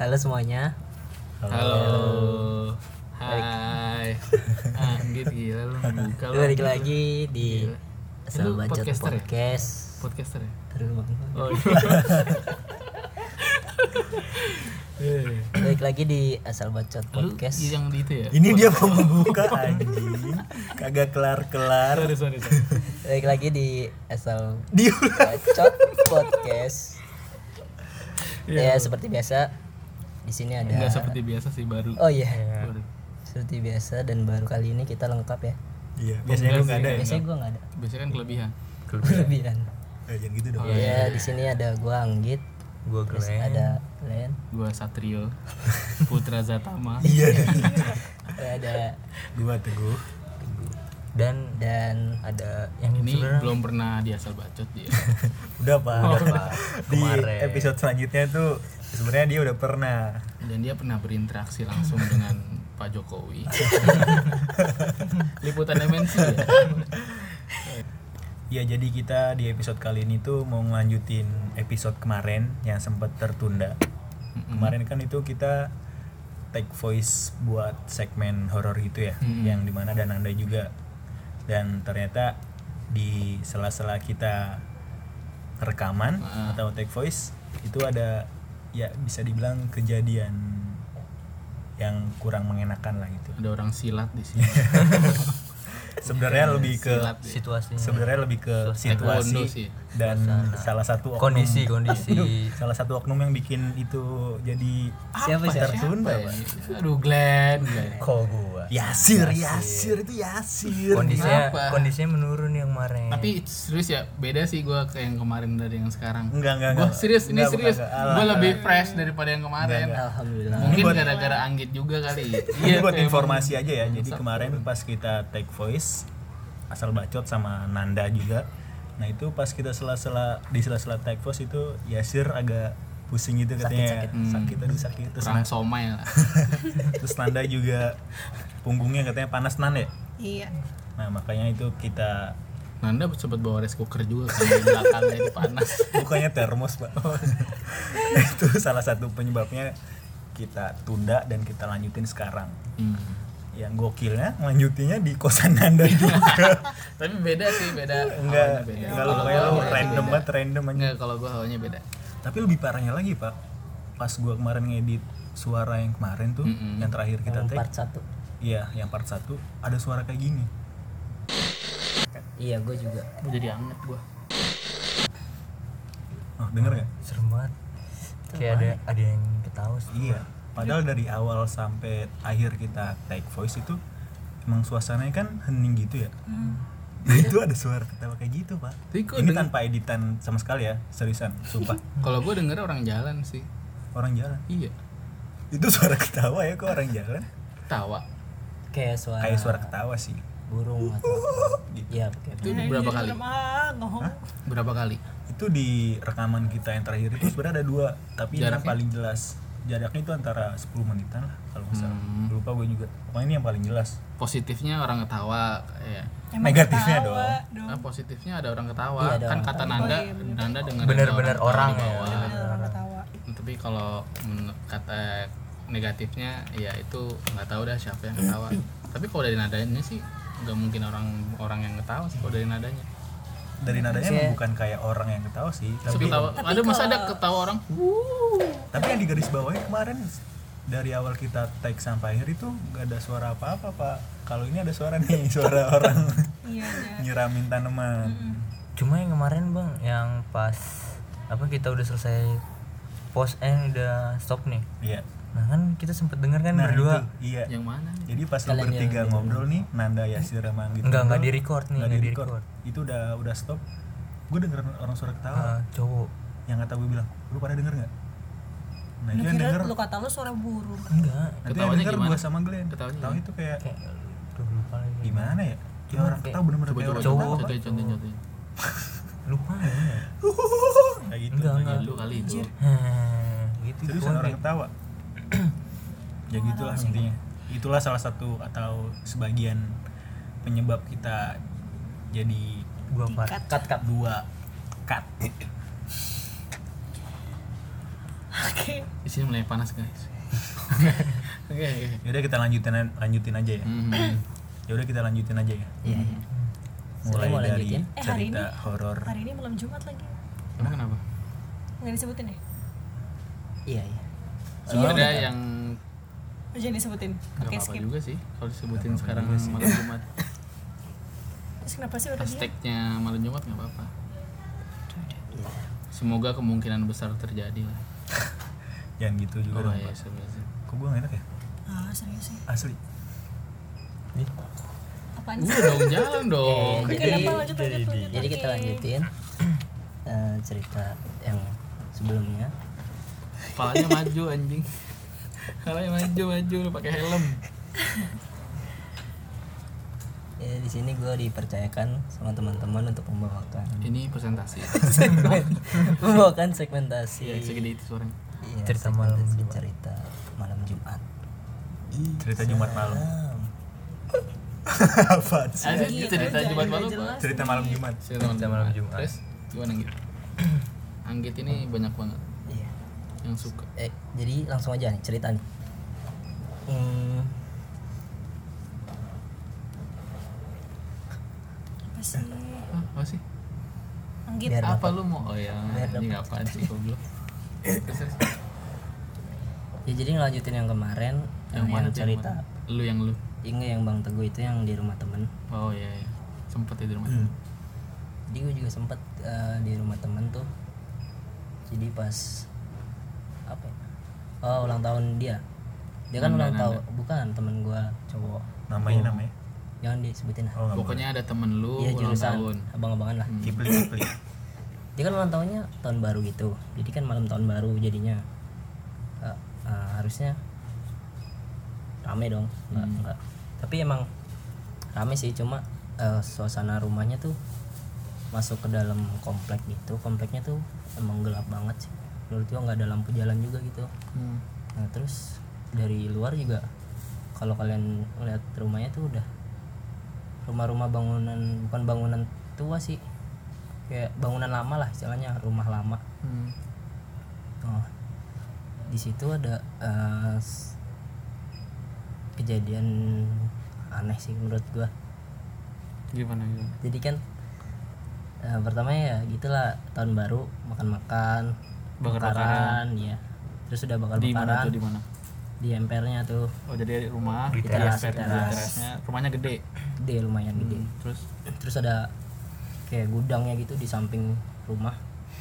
Halo semuanya. Halo. Hai. Anggit gila lu buka lu. Balik lagi di. Asal Bacot podcaster ya? Podcast. Podcaster ya? Terus Bang. Oh iya. Eh, Balik lagi di Asal Bacot Lu Podcast. yang di itu ya? Ini dia mau membuka anjing. Kagak kelar-kelar. Sorry, sorry, sorry. Balik lagi di Asal Bacot Podcast. Iya. Ya seperti biasa di sini ada Enggak seperti biasa sih baru. Oh iya. Baru. Seperti biasa dan baru kali ini kita lengkap ya. Iya, biasanya lu enggak ada ya. Biasanya gua nggak ada Biasanya kan kelebihan. kelebihan. Eh, jangan gitu dong. Ya di sini ada gua Anggit, Gua terus Glenn. ada Glenn, Gua Satrio. Putra Zatama. Iya. ada Gua teguh. dan dan ada yang Ini sebenarnya belum pernah di asal bacot dia. Udah, Pak. Oh, Pak. Di Kemarin. episode selanjutnya tuh sebenarnya dia udah pernah. Dan dia pernah berinteraksi langsung dengan Pak Jokowi. Liputan MNC ya? Ya, jadi kita di episode kali ini tuh mau ngelanjutin episode kemarin yang sempat tertunda. Kemarin kan itu kita take voice buat segmen horor gitu ya, Mm-mm. yang di mana dan anda juga. Dan ternyata di sela-sela kita rekaman Ah. atau take voice itu ada ya bisa dibilang kejadian yang kurang mengenakan lah gitu. Ada orang silat di sini. Sebenarnya lebih ke ya. situasinya sebenarnya lebih ke situasi sih. dan salah satu oknum kondisi kondisi salah satu oknum yang bikin itu jadi Siapa apa siapa? tertunda ya? Aduh Glenn, Glenn. kok gua Yasir Yasir itu Yasir kondisinya Kenapa? kondisinya menurun yang kemarin Tapi serius ya, beda sih gua kayak yang kemarin dari yang sekarang. enggak enggak Gua enggak serius, ini Enggak, serius. enggak, enggak. Gua lebih fresh daripada yang kemarin. Enggak, Alhamdulillah. Mungkin buat- gara-gara Anggit juga kali. ini buat informasi aja ya jadi kemarin pas kita take voice asal bacot sama Nanda juga nah itu pas kita sela-sela di sela-sela take voice itu Yasir agak pusing gitu katanya Sakit-sakit. Hmm. sakit aduh sakit terus, somai lah. terus Nanda juga punggungnya katanya panas nan ya Iya. nah makanya itu kita Nanda sempat bawa rice cooker juga kan di belakangnya itu panas. bukannya termos pak itu salah satu penyebabnya kita tunda dan kita lanjutin sekarang Hmm. yang gokilnya lanjutinnya di kosan Nanda juga Tapi beda sih, beda. enggak beda. Kalau kayak lu awalnya random banget random aja Enggak, kalau gua awalnya beda. tapi lebih parahnya lagi pak pas gua kemarin ngedit suara yang kemarin tuh Mm-mm. yang terakhir kita Yang take part satu. Iya yang part satu ada suara kayak gini. Iya, gue juga. Gua jadi anget gua. oh denger nggak? Serem banget. Kayak ada ada yang ketawa sih. Iya padahal dari awal sampai akhir kita take voice itu emang suasananya kan hening gitu ya. Nah, itu ada suara ketawa kayak gitu pak. Ini tanpa editan sama sekali ya seriusan sumpah. Kalau gua denger orang jalan sih. orang jalan? Iya. itu suara ketawa ya kok orang jalan? Tawa. Kayak suara kayak suara ketawa sih burung atau gitu. Iya, kayak Itu berapa kali? ngomong. Berapa kali? itu di rekaman kita yang terakhir itu sebenarnya ada dua tapi yang Jaraknya? paling jelas jaraknya itu antara 10 menitan lah kalau nggak salah Hmm. lupa gue juga pokoknya ini yang paling jelas Positifnya orang ketawa ya. Emang Negatifnya ketawa dong. Nah, positifnya ada orang ketawa. Iya, ada kan orang kata ketawa. Nanda, Oh, iya. Nanda dengar Bener-bener orang ya. Ada orang ketawa. Tapi kalau kata negatifnya ya itu nggak tahu dah siapa yang ketawa. Tapi kalau dari nadanya sih nggak mungkin orang orang yang ketawa sih kalau dari nadanya. dari nadanya Maksudnya- emang bukan kayak orang yang ketawa sih Tapi tapi ketawa, Tapi ada masa ada ketawa orang? tapi yang di garis bawahnya kemarin dari awal kita take sampai akhir itu nggak ada suara apa-apa pak kalau ini ada suara nih suara orang Iya ada. nyiramin tanaman cuma yang kemarin bang yang pas apa kita udah selesai post eh udah stop nih iya nah kan kita sempet denger kan nah berdua itu, iya Yang mana? jadi pas lu Kalian bertiga yang- ngobrol nih Nanda Yasir sama gitu Enggak, enggak di-record nih, nggak enggak di-record. di-record. itu udah udah stop gue denger orang suara ketawa Ah, cowok yang kata gue bilang lu pada denger nggak nah Lu itu yang kira denger lu kata lu suara burung. enggak nanti yang Ketawanya denger gimana? gue sama Glenn Ketawanya ketawa gimana? itu kayak kayak lupa lagi gimana ya ya orang ketawa bener-bener kayak orang cowok. Pak. contohin contohin. lupa ya kayak gitu Enggak, Ya, enggak. lu kali itu. Gitu serius orang kayak- ketawa ya gitulah intinya itulah salah satu atau sebagian penyebab kita jadi dua part cut cut. dua cut Oke. Oke. di sini mulai panas guys oke oke Yaudah kita lanjutin lanjutin aja ya. Mhm. Yaudah kita lanjutin aja ya. Iya, iya. Mulai mau dari lanjutin? Eh, hari cerita ini- horor. Hari ini malam Jumat lagi. emang kenapa Nggak disebutin ya? Iya, iya. Soalnya ada yang Oh, jangan disebutin. nggak Oke, apa-apa skip. juga sih kalau disebutin sekarang juga sih. malam Jumat Terus kenapa sih udah dia? hashtagnya malam Jumat nggak apa-apa Iya. semoga kemungkinan besar terjadi lah Jangan gitu juga oh dong. iya Kok gue gak enak ya? Ah, serius sih. Asli. Apaan udah sih? dong jalan dong Oke, Jadi- apa lanjut lanjut lanjut. Jadi kita lanjutin eh, cerita yang sebelumnya. Kepalanya maju anjing kepalanya maju maju lu pakai helm Ya, di sini gue dipercayakan sama teman-teman untuk membawakan ini presentasi membawakan segmentasi ya segede itu suaranya Iya, Cerita malam Jumat. cerita malam Jumat. Cerita Jumat malam. Ah, Apaan sih? Iya, cerita jangan Jumat nggak malam apa Cerita malam Jumat. cerita Cerita malam Jumat. terus gimana gitu Anggit ini banyak banget iya. Yang suka Eh, jadi langsung aja nih cerita nih. Hmm, Apa sih? Hah, apa sih Anggit. Biar apa dapat. lu mau oh ya Biar ini dapat. apaan sih goblok ya jadi ngelanjutin yang kemarin yang yang, mana yang yang cerita mana? lu yang lu ini yang Bang Teguh itu yang di rumah temen. oh iya iya sempet ya di rumah Hmm. Jadi gue juga sempet eh, di rumah temen tuh. Jadi pas apa ya? Oh ulang tahun dia. Dia kan ulang tahun bukan temen gue cowok. Namanya Oh. namanya. Jangan disebutin lah. Oh, pokoknya ada temen lu Iya ulang jurusan tahun abang-abangan lah. Hmm. Kipli Kipli. Dia kan ulang tahunnya tahun baru gitu. Jadi kan malam tahun baru jadinya eh, eh, harusnya rame dong. Enggak, Hmm. enggak. Tapi emang rame sih cuma eh, suasana rumahnya tuh masuk ke dalam komplek gitu. Kompleknya tuh emang gelap banget sih. Menurut gua nggak ada lampu jalan juga gitu. Hmm. Nah, terus dari luar juga kalau kalian lihat rumahnya tuh udah rumah-rumah bangunan bukan bangunan tua sih. Kayak bangunan lama lah istilahnya, rumah lama. Hmm. Oh, di situ ada s- kejadian aneh sih menurut gua. gimana gimana Jadi kan eh, pertama ya gitulah tahun baru makan-makan, Bakar-bakaran. ya. Terus udah di mana tuh di mana di empernya tuh oh jadi rumah Di teras, di teras. terasnya rumahnya gede gede lumayan gede. Hmm, terus Terus ada kayak gudangnya gitu di samping rumah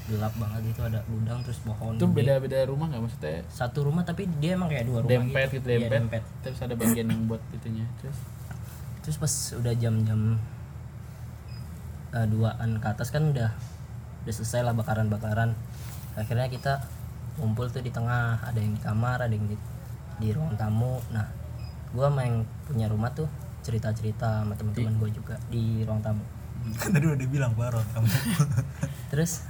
gelap banget itu ada gudang terus pohon. itu gede. beda-beda rumah nggak maksudnya Satu rumah tapi dia emang kayak dua rumah dempet gitu Iya, dempet. terus ada bagian yang buat itunya terus terus pas udah jam-jam eh, duaan ke atas kan udah udah selesai lah bakaran-bakaran akhirnya kita ngumpul tuh di tengah ada yang di kamar ada yang di, di ruang tamu. Nah sama yang punya rumah tuh cerita-cerita sama teman-teman gua juga di ruang tamu. Kan tadi udah dibilang Baron kamu. terus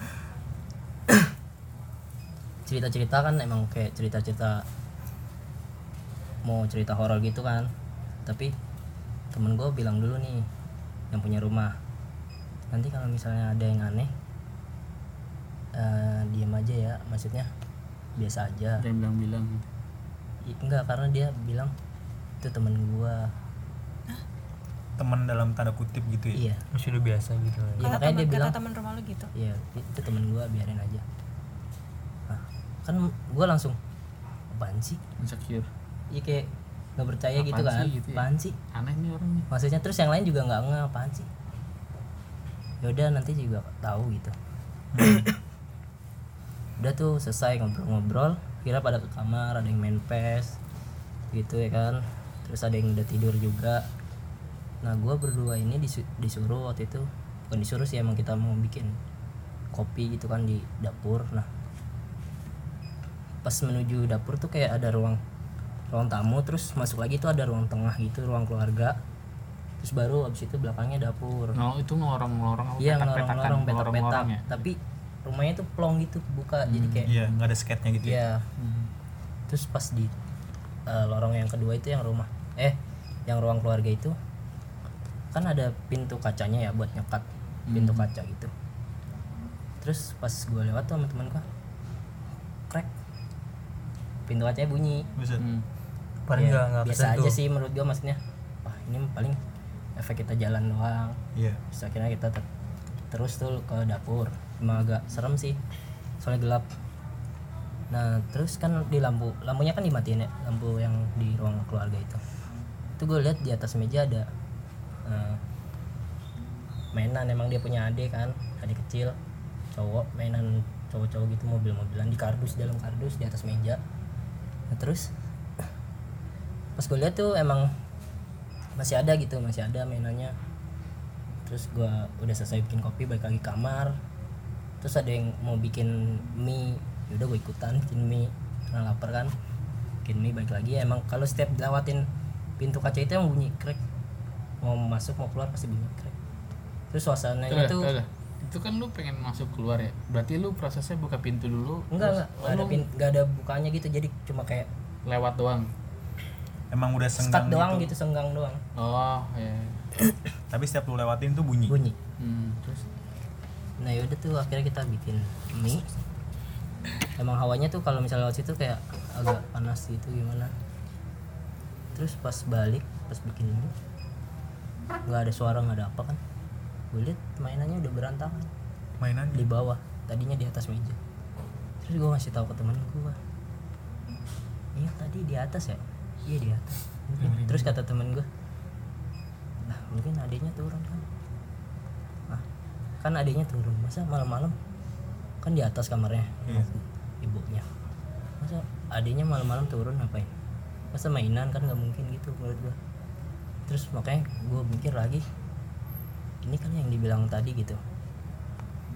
cerita-cerita kan emang kayak cerita-cerita mau cerita horor gitu kan. Tapi temen gue bilang dulu nih yang punya rumah nanti kalau misalnya ada yang aneh eh diem aja ya maksudnya biasa aja. Jangan bilang-bilang I- enggak karena dia bilang itu temen gua. Teman dalam tanda kutip gitu ya. iya. Sudah biasa gitu. Iya Kata makanya dia teman bilang kata teman rumah lu gitu. iya itu temen gua biarin aja. Nah, kan gua langsung apaan sih? Insecure. Iya kayak nggak percaya Apaan gitu kan? sih gitu ya? apaan sih? Aneh nih orang nih. Maksudnya terus yang lain juga nggak apaan sih? Yaudah nanti juga tahu gitu udah tuh selesai ngobrol-ngobrol kira pada ke kamar ada yang main pes gitu ya kan. Terus ada yang udah tidur juga. Nah gua berdua ini disu- disuruh waktu itu bukan disuruh sih emang kita mau bikin kopi gitu kan di dapur. Nah pas menuju dapur tuh kayak ada ruang ruang tamu terus masuk lagi tuh ada ruang tengah gitu ruang keluarga. Terus baru abis itu belakangnya dapur. No itu ngorong-ngorong apa? Iya ngorong-ngorong petak-petak. ya? Tapi rumahnya tuh plong gitu buka jadi kayak Iya, nggak ada sketnya gitu ya. iya Hmm. terus pas di eh, lorong yang kedua itu yang rumah eh yang ruang keluarga itu kan ada pintu kacanya ya buat nyekat pintu Hmm. kaca gitu terus pas gue lewat tuh sama temen gue krek pintu kacanya bunyi Buset. Hmm. paling Ya, nggak nggak biasa aja sih menurut gua maksudnya wah ini paling efek kita jalan doang Iya. terus akhirnya kita ter- terus tuh ke dapur emang agak serem sih soalnya gelap. Nah terus kan di lampu lampunya kan dimatiin ya lampu yang di ruang keluarga itu. Itu gue lihat di atas meja ada eh, mainan emang dia punya adik kan adik kecil cowok mainan cowok-cowok gitu mobil-mobilan di kardus dalam kardus di atas meja. Nah, terus pas gue lihat tuh emang masih ada gitu masih ada mainannya. Terus gua udah selesai bikin kopi balik lagi kamar terus ada yang mau bikin mie. Yaudah gue ikutan bikin mie. Karena lapar kan bikin mie balik lagi. Emang kalau setiap lewatin pintu kaca itu yang bunyi krek. Mau masuk mau keluar pasti bunyi krek. Terus suasananya tuh, tuh. itu kan lu pengen masuk keluar ya? Berarti lu prosesnya buka pintu dulu enggak enggak. Enggak ada oh, lu pin, enggak ada bukanya gitu. Jadi cuma kayak lewat doang? Emang udah senggang doang gitu. gitu senggang doang. Oh ya Tapi setiap lu lewatin tuh bunyi. bunyi. Hmm, terus nah yaudah tuh akhirnya kita bikin mie. Emang hawanya tuh kalau misalnya lewat situ kayak agak panas gitu gimana? Terus pas balik pas bikin mie nggak ada suara nggak ada apa kan? Gue liat mainannya udah berantakan. Mainan di bawah tadinya di atas meja. Terus gue ngasih tahu ke temen gue iya tadi di atas ya? Iya di atas. Terus kata temen gue lah mungkin adiknya turun kan kan adiknya turun. Masa malam-malam? Kan di atas kamarnya. Iya. ibunya. Masa adiknya malam-malam turun ngapain? Masa mainan kan nggak mungkin gitu menurut gue terus makanya gue mikir lagi ini kan yang dibilang tadi gitu.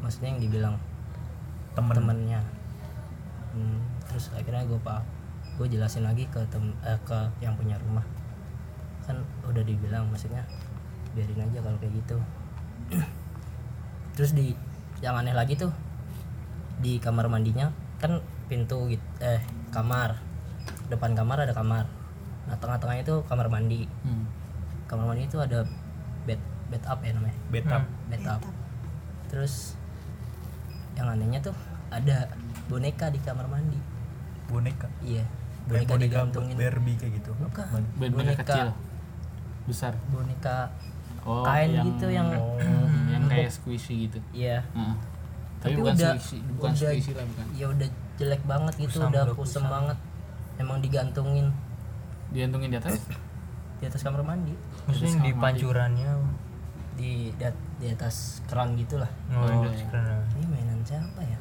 Maksudnya yang dibilang temen. temennya. Hmm, terus akhirnya gue pak gue jelasin lagi ke tem eh, ke yang punya rumah. Kan udah dibilang maksudnya biarin aja kalau kayak gitu terus di yang aneh lagi tuh di kamar mandinya kan pintu gitu eh kamar. Depan kamar ada kamar. Nah tengah-tengahnya itu kamar mandi. Hmm. kamar mandi itu ada bed bed up ya namanya? Betap. bed up. Terus yang anehnya tuh ada boneka di kamar mandi. Boneka. iya Kayak boneka digantungin. Barbie kayak gitu. bukan. Band boneka. kecil. Besar. Boneka oh kain yang, gitu yang Hmm, yang kayak squishy gitu. Iya. Heeh. tapi, Tapi bukan udah- squishy bukan udah- squishy lah bukan. ya udah jelek banget gitu Kusam, udah kusam. banget. Emang digantungin. Digantungin di atas? Di atas kamar mandi. Maksudnya di pancurannya di di, di atas keran gitulah oh, Oh, di iya. karena ini mainan siapa ya?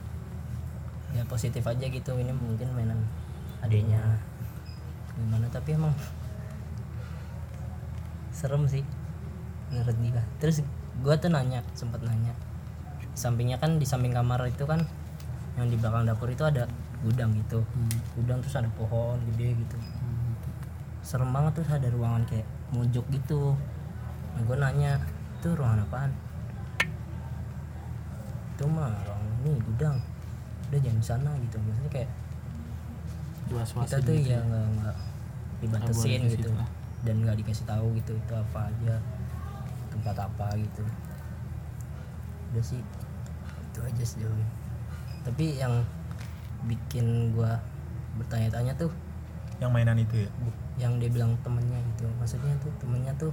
Ya positif aja gitu ini mungkin mainan adiknya. Gimana tapi emang serem sih menurut dia terus gua tuh nanya sempet nanya. Sampingnya kan di samping kamar itu kan yang di belakang dapur itu ada gudang gitu. Gudang terus ada pohon gede gitu. Serem banget terus ada ruangan kayak mojok gitu. Nah gue nanya itu ruangan apaan? Itu mah ruang ini gudang. Udah jangan di sana gitu. Maksudnya kayak luas kita tuh ya nggak nggak dibatasin boleh ke gitu. dan nggak dikasih tahu gitu itu apa aja tempat apa gitu udah sih itu aja sejauh ini tapi yang bikin gua bertanya-tanya tuh Yang mainan itu ya. yang dia bilang temennya gitu maksudnya tuh temennya tuh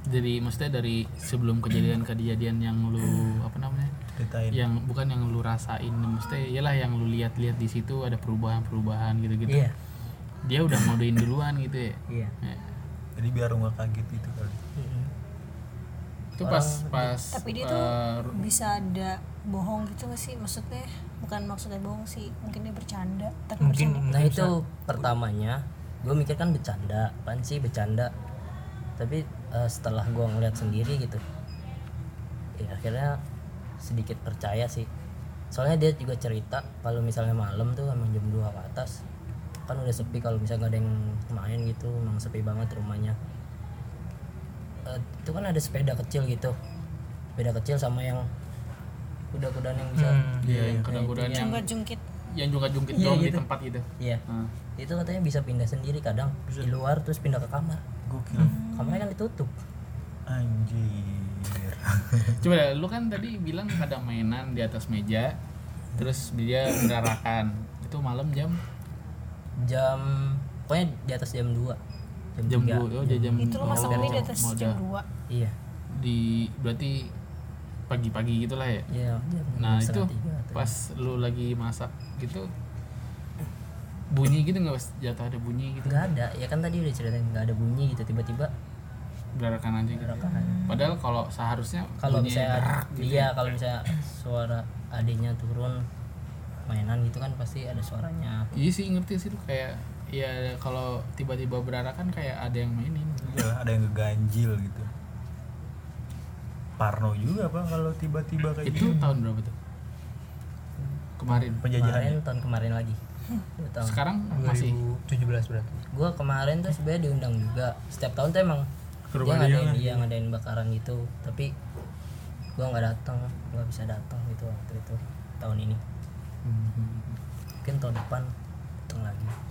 dari maksudnya dari sebelum kejadian-kejadian yang lu apa namanya Ceritain. yang bukan yang lu rasain maksudnya iyalah yang lu lihat-lihat di situ ada perubahan-perubahan gitu-gitu iya dia udah modein duluan gitu ya iya Ya. Jadi biar lu nggak kaget gitu kali. Mm-mm. Itu pas pas Tapi dia eh, tuh bisa ada bohong gitu gak sih? Maksudnya bukan maksudnya bohong sih, mungkin dia bercanda. Tapi Mungkin- bercanda. nah itu pertamanya gue mikir kan bercanda apaan sih bercanda tapi eh, setelah gue ngeliat sendiri gitu ya akhirnya sedikit percaya sih soalnya dia juga cerita kalau misalnya malam tuh emang jam 2 ke atas kan udah sepi kalau misalnya nggak ada yang main gitu emang sepi banget rumahnya Eh, itu kan ada sepeda kecil gitu. Sepeda kecil sama yang kuda-kudaan yang bisa Hmm, iya yang Nah, kuda-kudaan yang jungkit. yang jungkat-jungkit Iya, doang di gitu. tempat gitu iya. Nah, itu katanya bisa pindah sendiri kadang. Di luar terus pindah ke kamar. Gokil. kamarnya kan ditutup. Anjir. coba lu kan tadi bilang ada mainan di atas meja terus dia berarakan. Itu malam jam? Jam pokoknya di atas jam 2 jam, jam 3. dua oh dia jam itu lo oh, masak mie di atas jam 2 iya. Di berarti pagi-pagi gitulah ya? Iya jam nah itu pas lu lagi masak gitu bunyi gitu nggak pas jatuh ada bunyi gitu? Nggak ada. Ya kan tadi udah ceritain nggak ada bunyi gitu. Tiba-tiba berarakan aja gitu. Padahal kalau seharusnya kalau misalnya berak gitu iya kalau misalnya suara adiknya turun mainan gitu kan pasti ada suaranya. Iya sih ngerti sih tuh kayak ya kalau tiba-tiba berarakan kayak ada yang mainin. Iya, ada yang ngeganjil gitu. Parno juga pak kalau tiba-tiba kayak itu tahun berapa tuh? Kemarin. Penjajahan kemarin tahun kemarin lagi. Tahun sekarang masih? 2017 berarti. Gue kemarin tuh sebenarnya diundang juga. Setiap tahun tuh emang Ke dia rumah dia ngadain lah. dia ngadain bakaran gitu. Tapi gue nggak datang nggak bisa datang gitu waktu itu tahun ini. Mungkin tahun depan datang lagi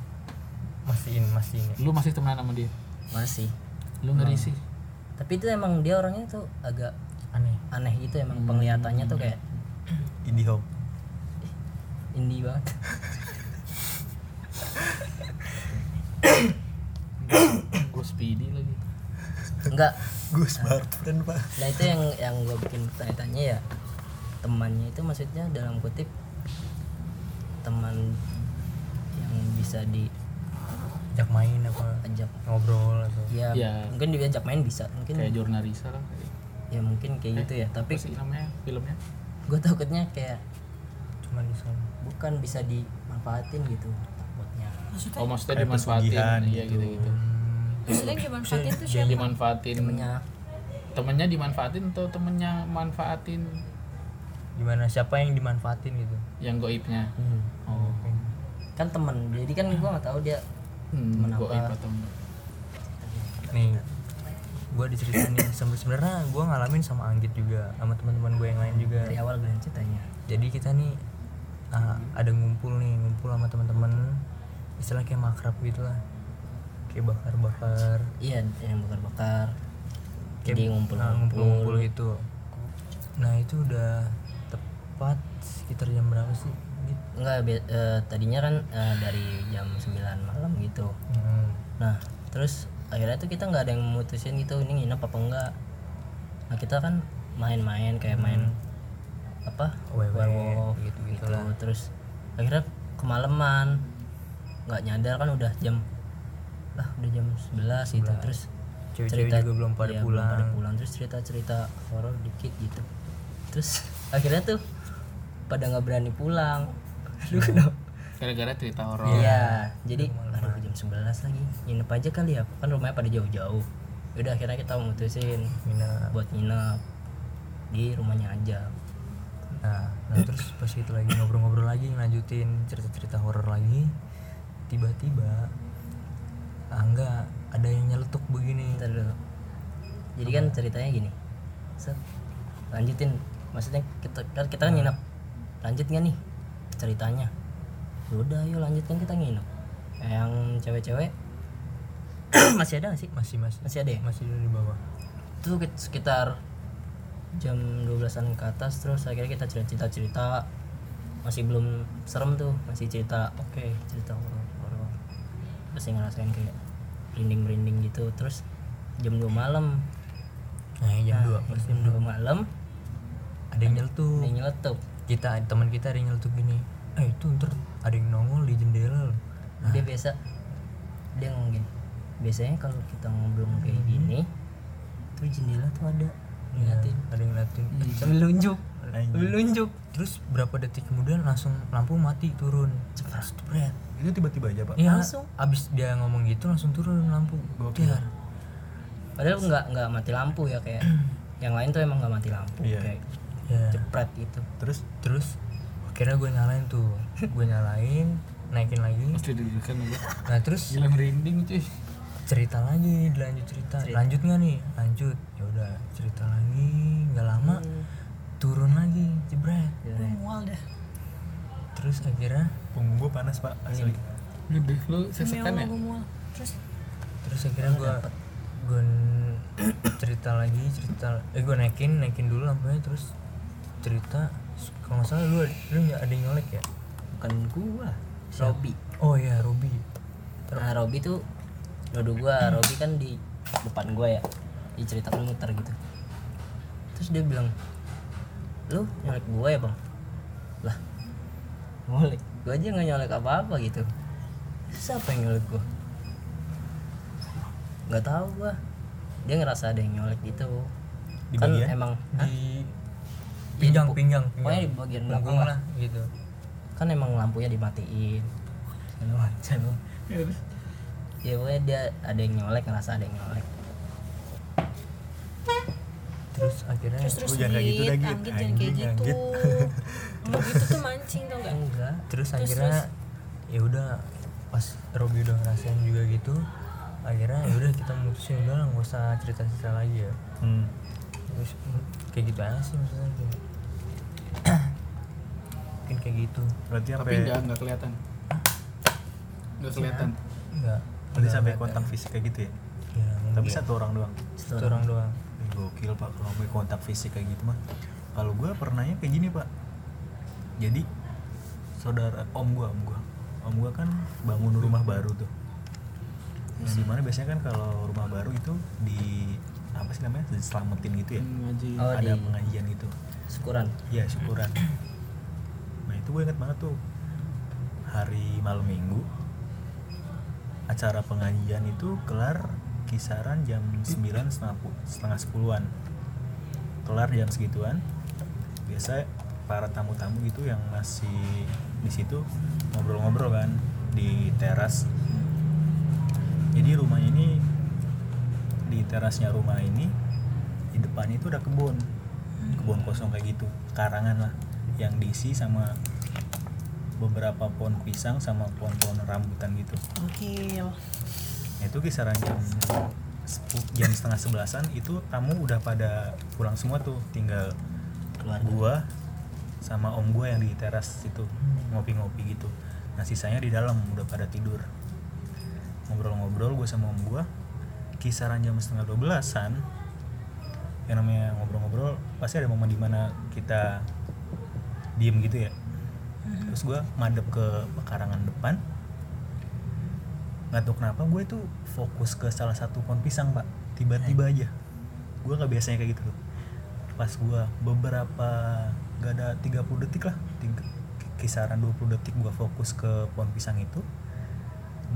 masih in masih ini. Lu masih temenan sama dia? Masih. Lu ngeri sih. Tapi itu emang dia orangnya tuh agak aneh. aneh gitu emang penglihatannya tuh kayak indie hop indie banget. Gue speedy lagi. Enggak. Gus Bartren pak. Nah itu yang yang gue bikin pertanyaannya ya. Temannya itu maksudnya dalam kutip teman yang bisa diajak ajak main apa? Ngobrol atau? Ya, Ya. mungkin diajak main bisa mungkin. Kayak jurnalisa lah kayak. Ya mungkin kayak gitu ya apa tapi sih namanya? Filmnya? gue takutnya kayak cuma di sana bukan bisa dimanfaatin gitu takutnya. Maksudnya oh maksudnya Kayak dimanfaatin iya gitu. gitu. gitu. Maksudnya yang dimanfaatin tuh siapa? Dimanfaatin. Temennya. Temennya dimanfaatin atau temennya manfaatin? Gimana? Siapa yang dimanfaatin gitu? Yang goibnya? Hmm. oh. Kan temen jadi kan gue nggak tahu dia hmm, Temen goib apa? nih gue diceritain nih Sebe- sebenarnya gue ngalamin sama Anggit juga sama teman-teman gue yang lain juga. Dari awal gue ceritanya jadi kita nih ah, ada ngumpul nih ngumpul sama teman-teman istilah kayak makrab gitu lah. Kayak bakar-bakar. Iya yang bakar-bakar. Jadi ngumpul-ngumpul. ngumpul-ngumpul gitu. Nah itu udah tepat sekitar jam berapa sih? Enggak eh, tadinya kan eh, dari jam 9 malam gitu. Hmm. nah terus akhirnya tuh kita nggak ada yang mutusin gitu ini nginep apa enggak. Nah kita kan main-main kayak main apa werewolf gitu-gitu gitu, lah. terus akhirnya kemalaman nggak nyadar kan udah jam lah udah jam 11 gitu. Terus Cewek-cewek juga belum pada iya, pulang. pada pulang. Terus cerita cerita horor dikit gitu. Terus akhirnya tuh pada nggak berani pulang. Hmm. Lu kenapa gara-gara cerita horor Iya, jadi aduh jam 11 lagi. Nginep aja kali ya. Kan rumahnya pada jauh-jauh. Udah akhirnya kita mutusin Mina. buat nginep di rumahnya aja. Nah, nah terus pas itu lagi ngobrol-ngobrol lagi lanjutin cerita-cerita horor lagi tiba-tiba ah enggak ada yang nyeletuk begini Bentar dulu. Jadi kan ceritanya gini. Set. Lanjutin. Maksudnya kita kan kita kan nginep. Lanjut nggak nih ceritanya? Ya Udah, ayo lanjutkan kita nginep. Yang cewek-cewek masih ada gak sih? masih masih. Masih ada ya? masih di bawah. Itu kit- sekitar jam 12-an ke atas terus akhirnya kita cerita cerita masih belum serem tuh masih cerita oke cerita horor horor masih ngerasain kayak merinding merinding gitu. Terus jam 2 malam. Nah jam nah, 2 jam 2 malam. Ada yang nyeletuk. Ada yang kita teman kita ada yang nyeletuk gini eh itu ntar ada yang nongol di jendela loh." nah, dia biasa dia ngomong gini biasanya kalau kita ngobrol kayak gini tuh jendela tuh ada. Iya, ngeliatin ada yang ngeliatin. Sambil nunjuk sambil nunjuk. Terus berapa detik kemudian langsung lampu mati turun. Cepet cepet itu tiba-tiba aja pak? Iya, Langsung. abis dia ngomong gitu langsung turun lampu. Gokil. Padahal nggak nggak mati lampu ya kayak yang lain tuh emang nggak mati lampu Iya. kayak Ya. jepret gitu. Terus Terus akhirnya gue nyalain tuh, gue nyalain, naikin lagi. mesti gue Nah terus gila merinding cuy. cerita lagi, dilanjut cerita. Lanjut nggak nih? Lanjut. Ya udah cerita lagi, nggak lama turun lagi, jebret. gue mual dah. Terus akhirnya, punggung gua panas pak. Asli gede lu demi sesekan ya? gue mual. Terus? Terus akhirnya gue gue cerita lagi, cerita. Eh gue naikin, naikin dulu lampunya terus cerita. Kalau nggak salah lu, lu ada yang nyolek ya? bukan gua Robby Oh iya, Robi. nah Robi tuh nuduh gua Robi kan di depan gua ya diceritakan muter gitu terus dia bilang lu nyolek gua ya bang lah nyolek gua aja nggak nyolek apa-apa gitu siapa yang nyolek gua nggak tahu gua dia ngerasa ada yang nyolek gitu Di kan bagian? emang Hah? Pinggang di- pinggang pokoknya di bagian belakang lah. lah gitu. Kan emang lampunya dimatiin. Ya pokoknya dia ada yang nyolek ngerasa ada yang nyolek. Terus akhirnya terus terus jangan kayak gitu dah, Git. Anggit jangan kayak gitu. Anggit. Ngomong gitu tuh mancing tau gak enggak. Terus akhirnya ya udah pas Robi udah ngerasain juga gitu akhirnya ya udah kita mutusin udah lah nggak usah cerita cerita lagi ya. Hmm. Terus kayak gitu aja sih maksudnya? Kayak mungkin kayak gitu. Berarti tapi sampai enggak kelihatan. Enggak kelihatan. Enggak berarti sampai ada. kontak fisik kayak gitu ya? Ya tapi satu orang doang. Satu orang doang. Gokil pak kalau sampai kontak fisik kayak gitu mah kalau gue pernahnya kayak gini pak. Jadi saudara om gue om gue om gue kan bangun rumah baru tuh. Di mana biasanya kan kalau rumah baru itu di apa sih namanya? Diselamatin gitu ya? Ngaji Oh, ada di- pengajian gitu syukuran. Ya syukuran. Nah itu gue inget banget tuh. Hari malam minggu acara pengajian itu kelar kisaran jam 9 setengah, setengah sepuluhan. Kelar jam segituan. Biasa para tamu-tamu gitu yang masih di situ ngobrol-ngobrol kan di teras. Jadi rumah ini di terasnya rumah ini di depannya itu ada kebun. Kebun kosong kayak gitu karangan lah yang diisi sama beberapa pohon pisang sama pohon-pohon rambutan gitu. Gokil. Nah, itu kisaran jam jam setengah sebelasan itu tamu udah pada pulang semua tuh. Tinggal keluarga. gua sama om gua yang di teras situ ngopi-ngopi gitu. Nah sisanya di dalam udah pada tidur. Ngobrol-ngobrol gue sama om gua kisaran jam setengah dua belasan yang namanya ngobrol-ngobrol pasti ada momen di mana kita diem gitu ya. Terus gua madep ke pekarangan depan. Nggak tahu kenapa gue tuh fokus ke salah satu pohon pisang pak. Tiba-tiba aja. Gue nggak biasanya kayak gitu loh pas gue beberapa gak ada 30 detik lah tiga- kisaran 20 detik gue fokus ke pohon pisang itu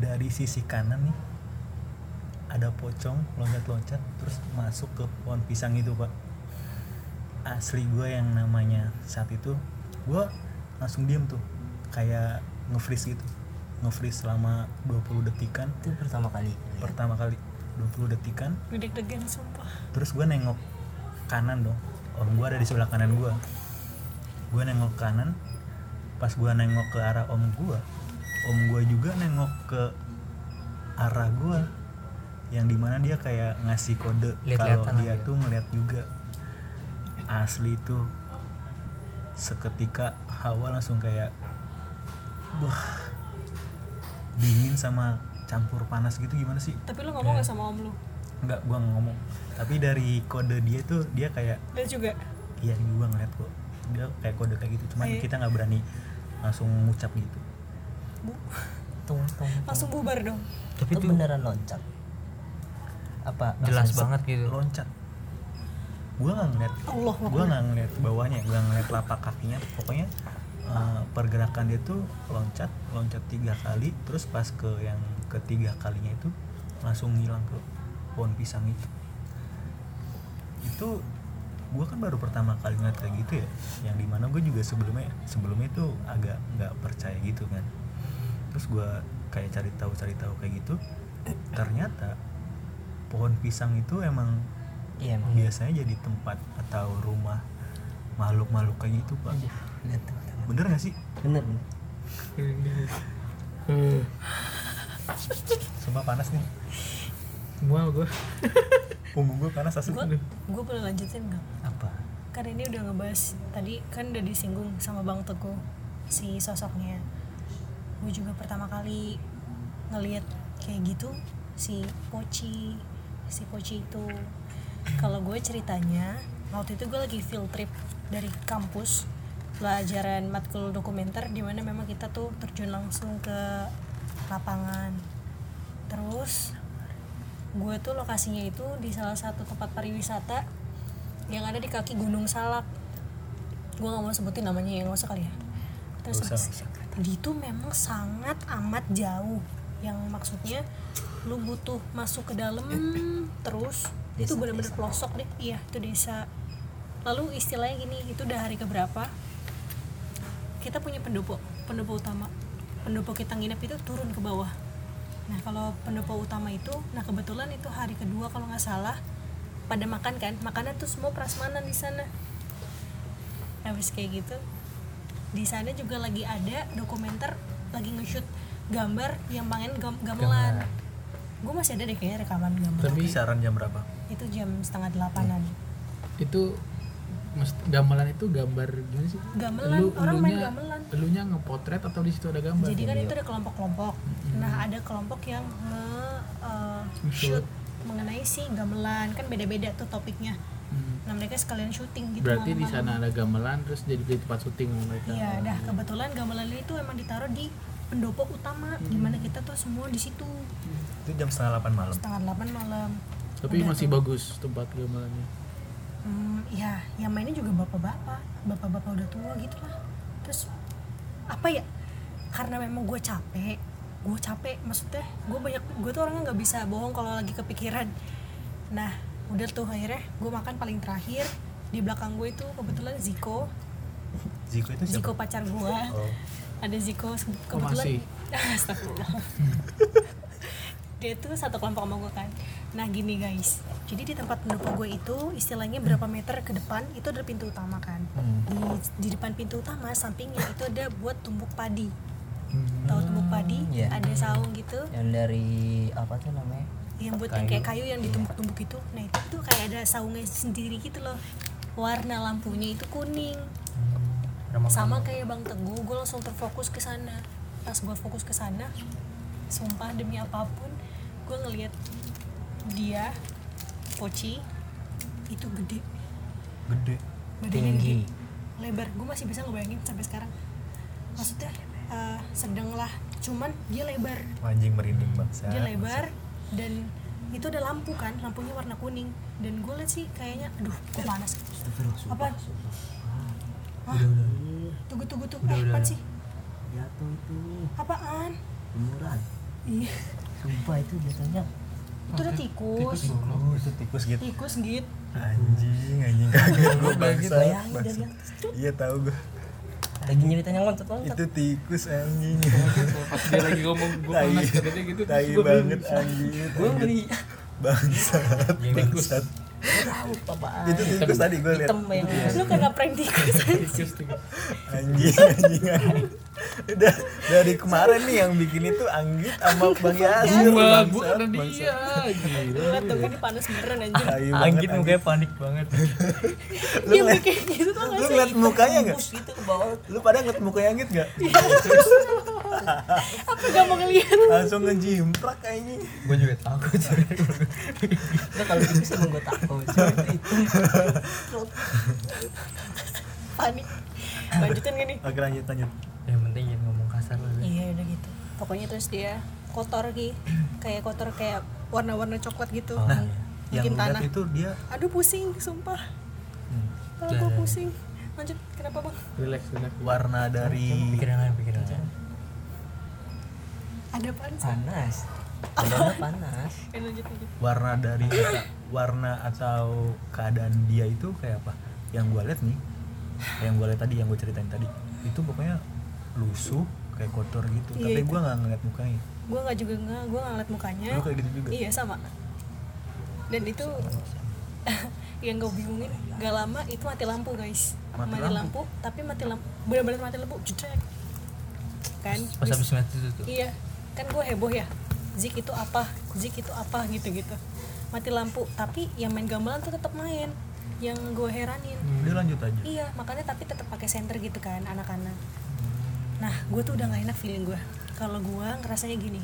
dari sisi kanan nih ada pocong loncat-loncat terus masuk ke pohon pisang itu pak. Asli gue yang namanya saat itu gue langsung diem tuh kayak nge-freeze gitu. Nge-freeze selama 20 detikan. Itu pertama kali. Pertama kali 20 detikan. Deg-degan sumpah. Terus gue nengok kanan dong. Om gue ada di sebelah kanan gue gue nengok kanan. Pas gue nengok ke arah om gue om gue juga nengok ke arah gue yang di mana dia kayak ngasih kode kalau dia aja. tuh ngeliat juga asli tuh seketika hawa langsung kayak wah dingin sama campur panas gitu gimana sih Tapi lu ngomong gak sama om lu? Enggak, gua nggak ngomong. Tapi dari kode dia tuh dia kayak Dia juga iya gua ngeliat kok. Dia kayak kode kayak gitu. Cuman Iya. kita nggak berani langsung ngucap gitu. bu, tung tung langsung bubar dong tapi itu beneran loncat apa jelas banget gitu Loncat. Gua nggak ngeliat. Allah Gua nggak ngeliat bawahnya. Gua nggak ngeliat lapak kakinya. Pokoknya eh, pergerakan dia tuh loncat, loncat tiga kali. Terus pas ke yang ketiga kalinya itu langsung ngilang ke pohon pisang itu. Itu gue kan baru pertama kali ngeliat kayak gitu ya yang di mana gue juga sebelumnya sebelumnya itu agak nggak percaya gitu kan terus gue kayak cari tahu cari tahu kayak gitu ternyata pohon pisang itu emang iya emang biasanya jadi tempat atau rumah makhluk-makhluk kayak gitu pak. Lihat tuh bener gak sih? Bener sumpah panas nih. Mual gue punggung gue panas asli Gue gue boleh lanjutin gak? apa? Kan ini udah ngebahas Tadi kan udah disinggung sama Bang Teguh Si sosoknya. Gue juga pertama kali ngeliat kayak gitu Si Poci Si Poci itu. Kalau gue ceritanya Waktu itu gue lagi field trip dari kampus Pelajaran matkul dokumenter Di mana memang kita tuh terjun langsung ke lapangan. Gue tuh lokasinya itu di salah satu tempat pariwisata yang ada di kaki Gunung Salak. Gue nggak mau sebutin namanya ya nggak usah kali ya. Terus di itu memang sangat amat jauh. Yang maksudnya lu butuh masuk ke dalam terus itu Desa, bener-bener desa. pelosok deh. Iya itu desa. Lalu istilahnya gini itu udah hari keberapa? Kita punya pendopo pendopo utama. Pendopo kita nginep itu turun ke bawah. Nah kalau pendopo utama itu nah kebetulan itu hari kedua kalau nggak salah pada makan kan? Makanan tuh semua prasmanan di sana. Habis kayak gitu di sana juga lagi ada dokumenter lagi nge-shoot gambar yang main gam gamelan gue masih ada deh kayaknya rekaman gamelan Tapi kisaran jam berapa itu jam setengah delapanan itu mest- gamelan itu gambar gimana sih? Gamelan, orang main gamelan. Elunya ngepotret atau di situ ada gambar? jadi kan itu ada kelompok-kelompok nah ada kelompok yang nge uh, shoot Shoot. mengenai si gamelan kan beda-beda tuh topiknya Hmm. nah mereka sekalian syuting gitu Berarti di sana ada gamelan terus jadi di tempat syuting mereka. iya dah kebetulan gamelan itu emang ditaruh di pendopo utama di mana kita tuh semua di situ itu jam setengah delapan malam setengah delapan malam Tapi masih bagus tempat gamelannya. Hmm, ya, yang mainnya juga bapak-bapak, bapak-bapak udah tua gitu lah. Terus apa ya? Karena memang gue capek, gue capek. Maksudnya gue banyak, gue tuh orangnya nggak bisa bohong kalau lagi kepikiran. Nah, udah tuh akhirnya gue makan paling terakhir di belakang gue itu kebetulan Ziko, Ziko itu siapa Ziko pacar gue. oh Ada Ziko Oh, kebetulan. masih? Astagfirullah. dia tuh satu kelompok sama gue kan. Nah gini guys. Jadi di tempat pendopo gue itu istilahnya berapa meter ke depan itu ada pintu utama kan. Di, di depan pintu utama sampingnya itu ada buat tumbuk padi. Tahu tumbuk padi? Iya. ada saung gitu. Yang dari apa tuh namanya? Yang buat yang kayak kayu yang ditumbuk-tumbuk itu. Nah itu tuh kayak ada saungnya sendiri gitu loh. Warna lampunya itu kuning. Ramah sama kayak bang teguh gue langsung terfokus ke sana. Pas gue fokus ke sana sumpah demi apa pun gue ngelihat dia poci itu gede. Gede. Badannya tinggi. gede. Lebar. Gue masih bisa ngebayangin sampai sekarang. Maksudnya eh, sedang lah. Cuman dia lebar. Anjing merinding bangsa dia lebar dan itu ada lampu kan? Lampunya warna kuning. Dan gue liat sih kayaknya aduh kok panas. Apa Hah? Tunggu tunggu tunggu. Eh, apaan sih? Jatuh itu. Apaan? Jemuran iya. Sumpah itu jatuhnya. Itu ada tikus. Oh, itu tikus gitu. Tikus gitu. Anjing anjing. Kaget gue bangsa iya tahu gue lagi nyeritanya ngontot banget itu tikus anjing. Pas dia lagi ngomong gue panas katanya gitu. tai banget anjing. Gue ngeri. Bangsat bangsat tahu apaan itu tikus tadi gue lihat hitam yang lu kena prank tikus. Anjing anjing anjing. Udah dari kemarin nih yang bikin itu Anggit sama Bang Yasir. Gua, bangsat, gua karena dia. Gila. lihat tuh ini panas beneran anjir banget, Anggit mukanya panik banget. dia bikin gitu tuh lu ngeliat mukanya gak? Tembus gitu ke bawah. Lu pada ngeliat mukanya Anggit gak? apa gak mau ngeliat? Langsung ngejimprak kayaknya. Gue juga takut. Enggak kalau tikus emang gue takut itu panik. Lanjutin gak nih oke lanjut lanjut. Yang penting jangan ngomong kasar lah. iya udah gitu. Pokoknya terus dia kotor gitu kayak kotor kayak warna-warna coklat gitu. Nah yang tanah. itu dia aduh pusing sumpah. Kalau gue pusing. Lanjut kenapa bang? Relax, relax. warna dari Pikiran pikiran. Ada sih panas. Badannya panas. Eh, lanjut lanjut. Warna dari warna atau keadaan dia itu kayak apa? Yang gue liat nih yang gue liat tadi yang gue ceritain tadi itu pokoknya lusuh kayak kotor gitu. Iya, tapi gue nggak ngeliat mukanya. Gue nggak juga nggak gue nggak ngeliat mukanya. Lu kayak gitu juga? Iya sama. Dan itu yang gue bingungin gak lama itu mati lampu guys. Mati mati, lampu? lampu. tapi mati lampu benar-benar mati lampu jedrek kan? Pas habis ngeliat itu tuh. iya kan gue heboh ya Zik itu apa? Zik itu apa? Gitu gitu mati lampu. Tapi yang main gamelan tuh tetap main. Yang gue heranin. Udah lanjut aja? Iya makanya tapi tetap pakai senter gitu kan anak-anak. Nah gue tuh udah gak enak feeling gue kalau gue ngerasanya gini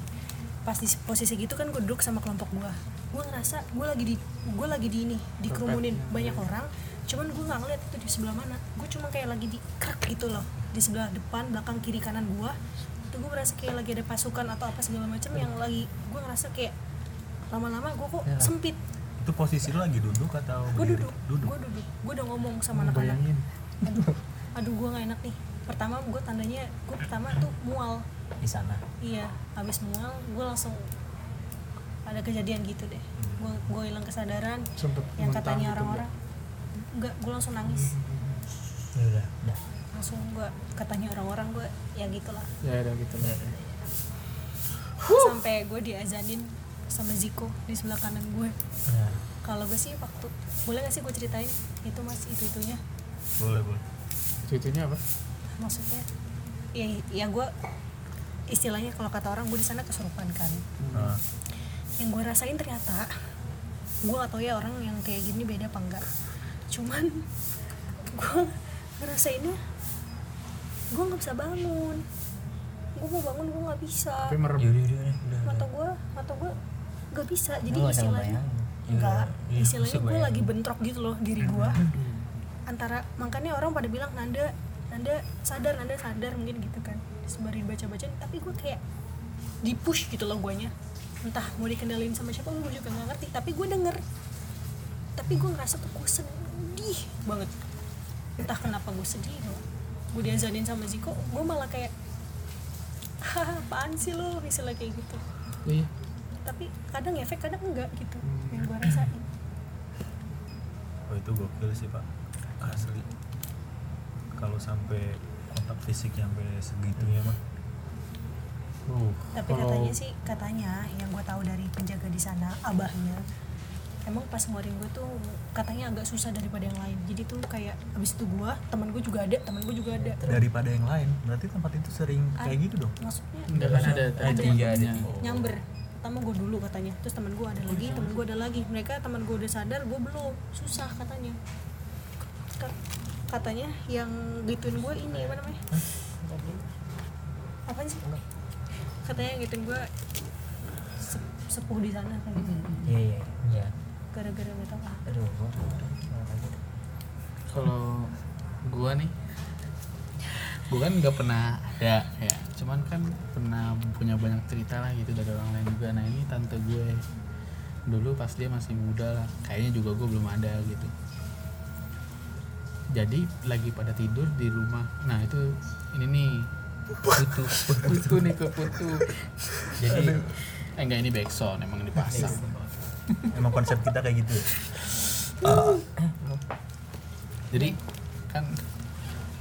pas di posisi gitu kan gue duduk sama kelompok gue gue ngerasa gue lagi di gue lagi di ini dikerumunin. Banyak orang cuman gue nggak ngeliat itu di sebelah mana. Gue cuma kayak lagi di krek gitu loh di sebelah depan belakang kiri kanan gue gue merasa kayak lagi ada pasukan atau apa segala macam yang lagi gue ngerasa kayak lama-lama gue kok Ya. sempit. Itu posisi lu lagi duduk atau gue duduk duduk? gue duduk. Gue udah ngomong sama anak-anak. bayangin. Aduh aduh gue gak enak nih. Pertama gue tandanya gue pertama tuh mual. Di sana? Iya habis mual gue langsung ada kejadian gitu deh. Gue gue hilang kesadaran sempet yang katanya gitu, orang-orang. Enggak gue langsung nangis. Ya udah udah langsung gue katanya orang-orang gue ya gitulah. Ya udah gitu. Ya, sampai gue diazanin sama Ziko di sebelah kanan gue nah kalau gue sih waktu boleh gak sih gue ceritain? Itu mas itu itunya boleh boleh. Cucunya apa? Maksudnya ya ya gue istilahnya kalau kata orang gue di sana kesurupan kan. Nah, yang gue rasain ternyata gue gak tau ya orang yang kayak gini beda apa enggak cuman gue ngerasainnya gue nggak bisa bangun. Gue mau bangun gue nggak bisa. Tapi merem. Yaudah yaudah udah udah. Mata gue mata gue nggak bisa. Jadi bisa istilahnya enggak Iya, istilahnya bisa gue bayangin. lagi bentrok gitu loh diri gue antara makanya orang pada bilang Nanda Nanda sadar Nanda sadar mungkin gitu kan. Sembari baca-baca tapi gue kayak di push gitu loh guanya. Entah mau dikendalin sama siapa gue juga nggak ngerti. Tapi gue denger. Tapi gue ngerasa tuh gue sedih banget. Entah kenapa gue sedih gue diazanin sama Ziko gue malah kayak haha apaan sih lo istilah kayak gitu. Iya. Tapi kadang efek kadang enggak gitu yang gue rasain. Oh itu gokil sih pak. Asli. Kalau sampai kontak fisik sampai segitunya mah. Uh tapi katanya sih katanya yang gue tahu dari penjaga di sana abahnya emang pas ngeluarin gue tuh katanya agak susah daripada yang lain. Jadi tuh kayak abis itu gue teman gue juga ada teman gue juga ada. Daripada yang lain berarti tempat itu sering kayak gitu dong? maksudnya enggak kan ada Ada. Tiga, tiga. nyamber. Pertama gue dulu katanya terus teman gue ada lagi teman gue ada lagi. Mereka teman gue udah sadar gue belum. Susah katanya. Ka- katanya yang gituin gue ini apa namanya? Apa sih? Katanya yang gituin gue se- sepuh di sana kayak gitu iya iya iya gara-gara gak tau ah. Aduh kalau gua nih gua kan nggak pernah ada ya. Cuman kan pernah punya banyak cerita lah gitu dari orang lain juga. Nah ini tante gue. Dulu pas dia masih muda lah. Kayaknya juga gue belum ada gitu. Jadi lagi pada tidur di rumah. Nah itu ini nih putu putu nih ke putu. Jadi eh enggak ini backsound emang dipasang emang konsep kita kayak gitu. Ya? jadi kan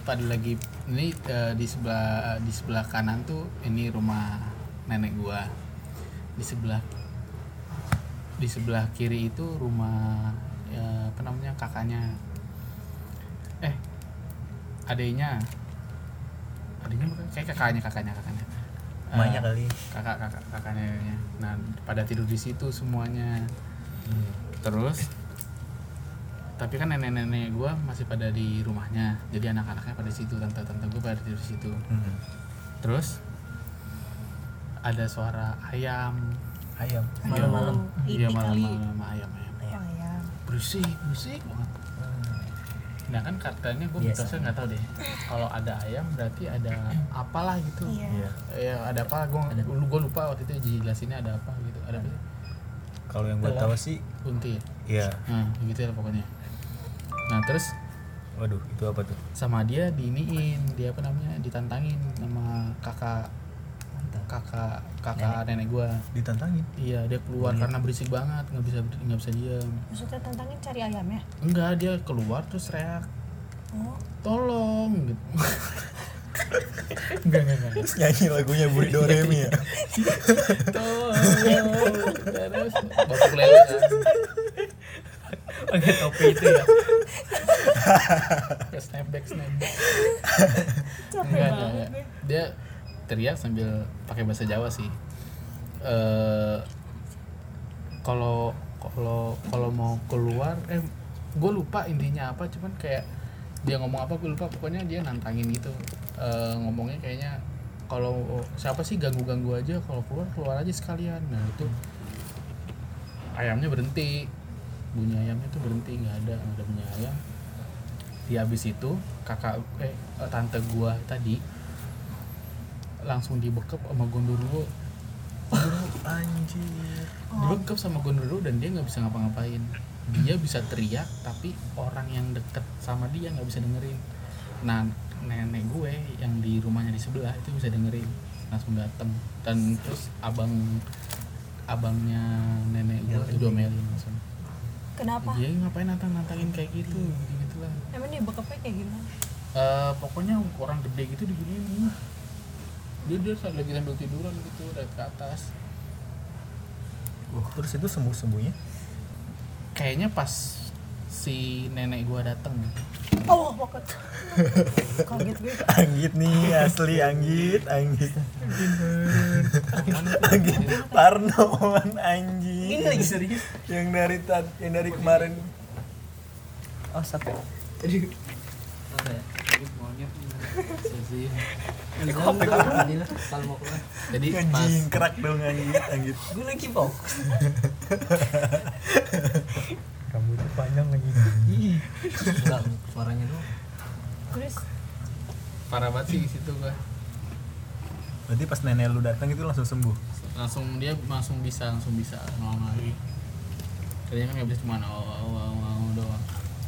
pada lagi ini eh, di sebelah di sebelah kanan tuh ini rumah nenek gua. Di sebelah di sebelah kiri itu rumah ya, apa namanya kakaknya. Eh adiknya bukan kayak kakaknya kakaknya kakaknya Eh, Emaknya kali. kakak kakak kakaknya nah pada tidur di situ semuanya. Terus tapi kan nenek-nenek gue masih pada di rumahnya. Jadi anak-anaknya pada di situ tante-tante gue pada tidur di situ. Hmm. terus ada suara ayam. Ayam. Malam-malam. Iya malam-malam. Ayam ayam. Oh ya berisik berisik banget nah kan katanya gue mitosnya nggak tahu deh. Kalau ada ayam berarti ada apalah gitu. Iya. Iya. Ya ada apa? Gue gue lupa waktu itu dijelasinnya ada apa gitu. Ada apa kalau yang gue tahu sih kunti ya iya. Nah gitu ya pokoknya. Nah terus? Waduh itu apa tuh? Sama dia diiniin dia apa namanya ditantangin sama kakak kakak kakak nenek, gua. Ditantangin? Iya dia keluar karena berisik banget nggak bisa nggak bisa diam maksudnya tantangin cari ayamnya enggak dia keluar terus teriak oh. Tolong! gitu. Enggak enggak enggak terus nyanyi lagunya Budi Doremi ya? Tolong! Terus bapak lele kan? Pakai topi itu ya? Kayak snapback snapback. Capek enggak enggak, banget gue dia teriak sambil pakai bahasa Jawa sih. Eh kalau kalau kalau mau keluar eh gue lupa intinya apa cuman kayak dia ngomong apa gue lupa. Pokoknya dia nantangin gitu. Eh, ngomongnya kayaknya kalau siapa sih ganggu ganggu aja kalau keluar keluar aja sekalian. Nah itu ayamnya berhenti. Bunyi ayamnya tuh berhenti nggak ada nggak ada bunyi ayam. Di habis itu kakak eh tante gua tadi langsung dibekep sama gondoruo anjir dia gue gegap sama gondoro dan dia nggak bisa ngapa-ngapain. Dia bisa teriak tapi orang yang deket sama dia nggak bisa dengerin. Nah nenek gue yang di rumahnya di sebelah itu bisa dengerin. Langsung datang dan terus abang abangnya nenek gue itu domelin langsung kenapa? Dia ngapain nantang nantangin kayak gitu gitu lah emang dia bekapnya kayak gimana? Eh, pokoknya orang gede gitu diginiin dia dia saat lagi sambil tiduran gitu dari ke atas. Terus itu sembuh sembuhnya kayaknya pas si nenek gua dateng. Oh kaget gue. Anggit nih asli anggit anggit. Anggit. Parnoan anjing. Ini lagi serius? Yang dari tad yang dari kemarin. Oh sampai. Apa ya jadi pas anjing kerak dong anggit gue lagi fokus rambutnya panjang lagi enggak suaranya tuh terus parah banget sih di situ gua berarti pas nenek lu datang itu langsung sembuh langsung dia langsung bisa langsung bisa ngomong lagi tadinya kan nggak bisa cuma oh, oh, oh, oh, doang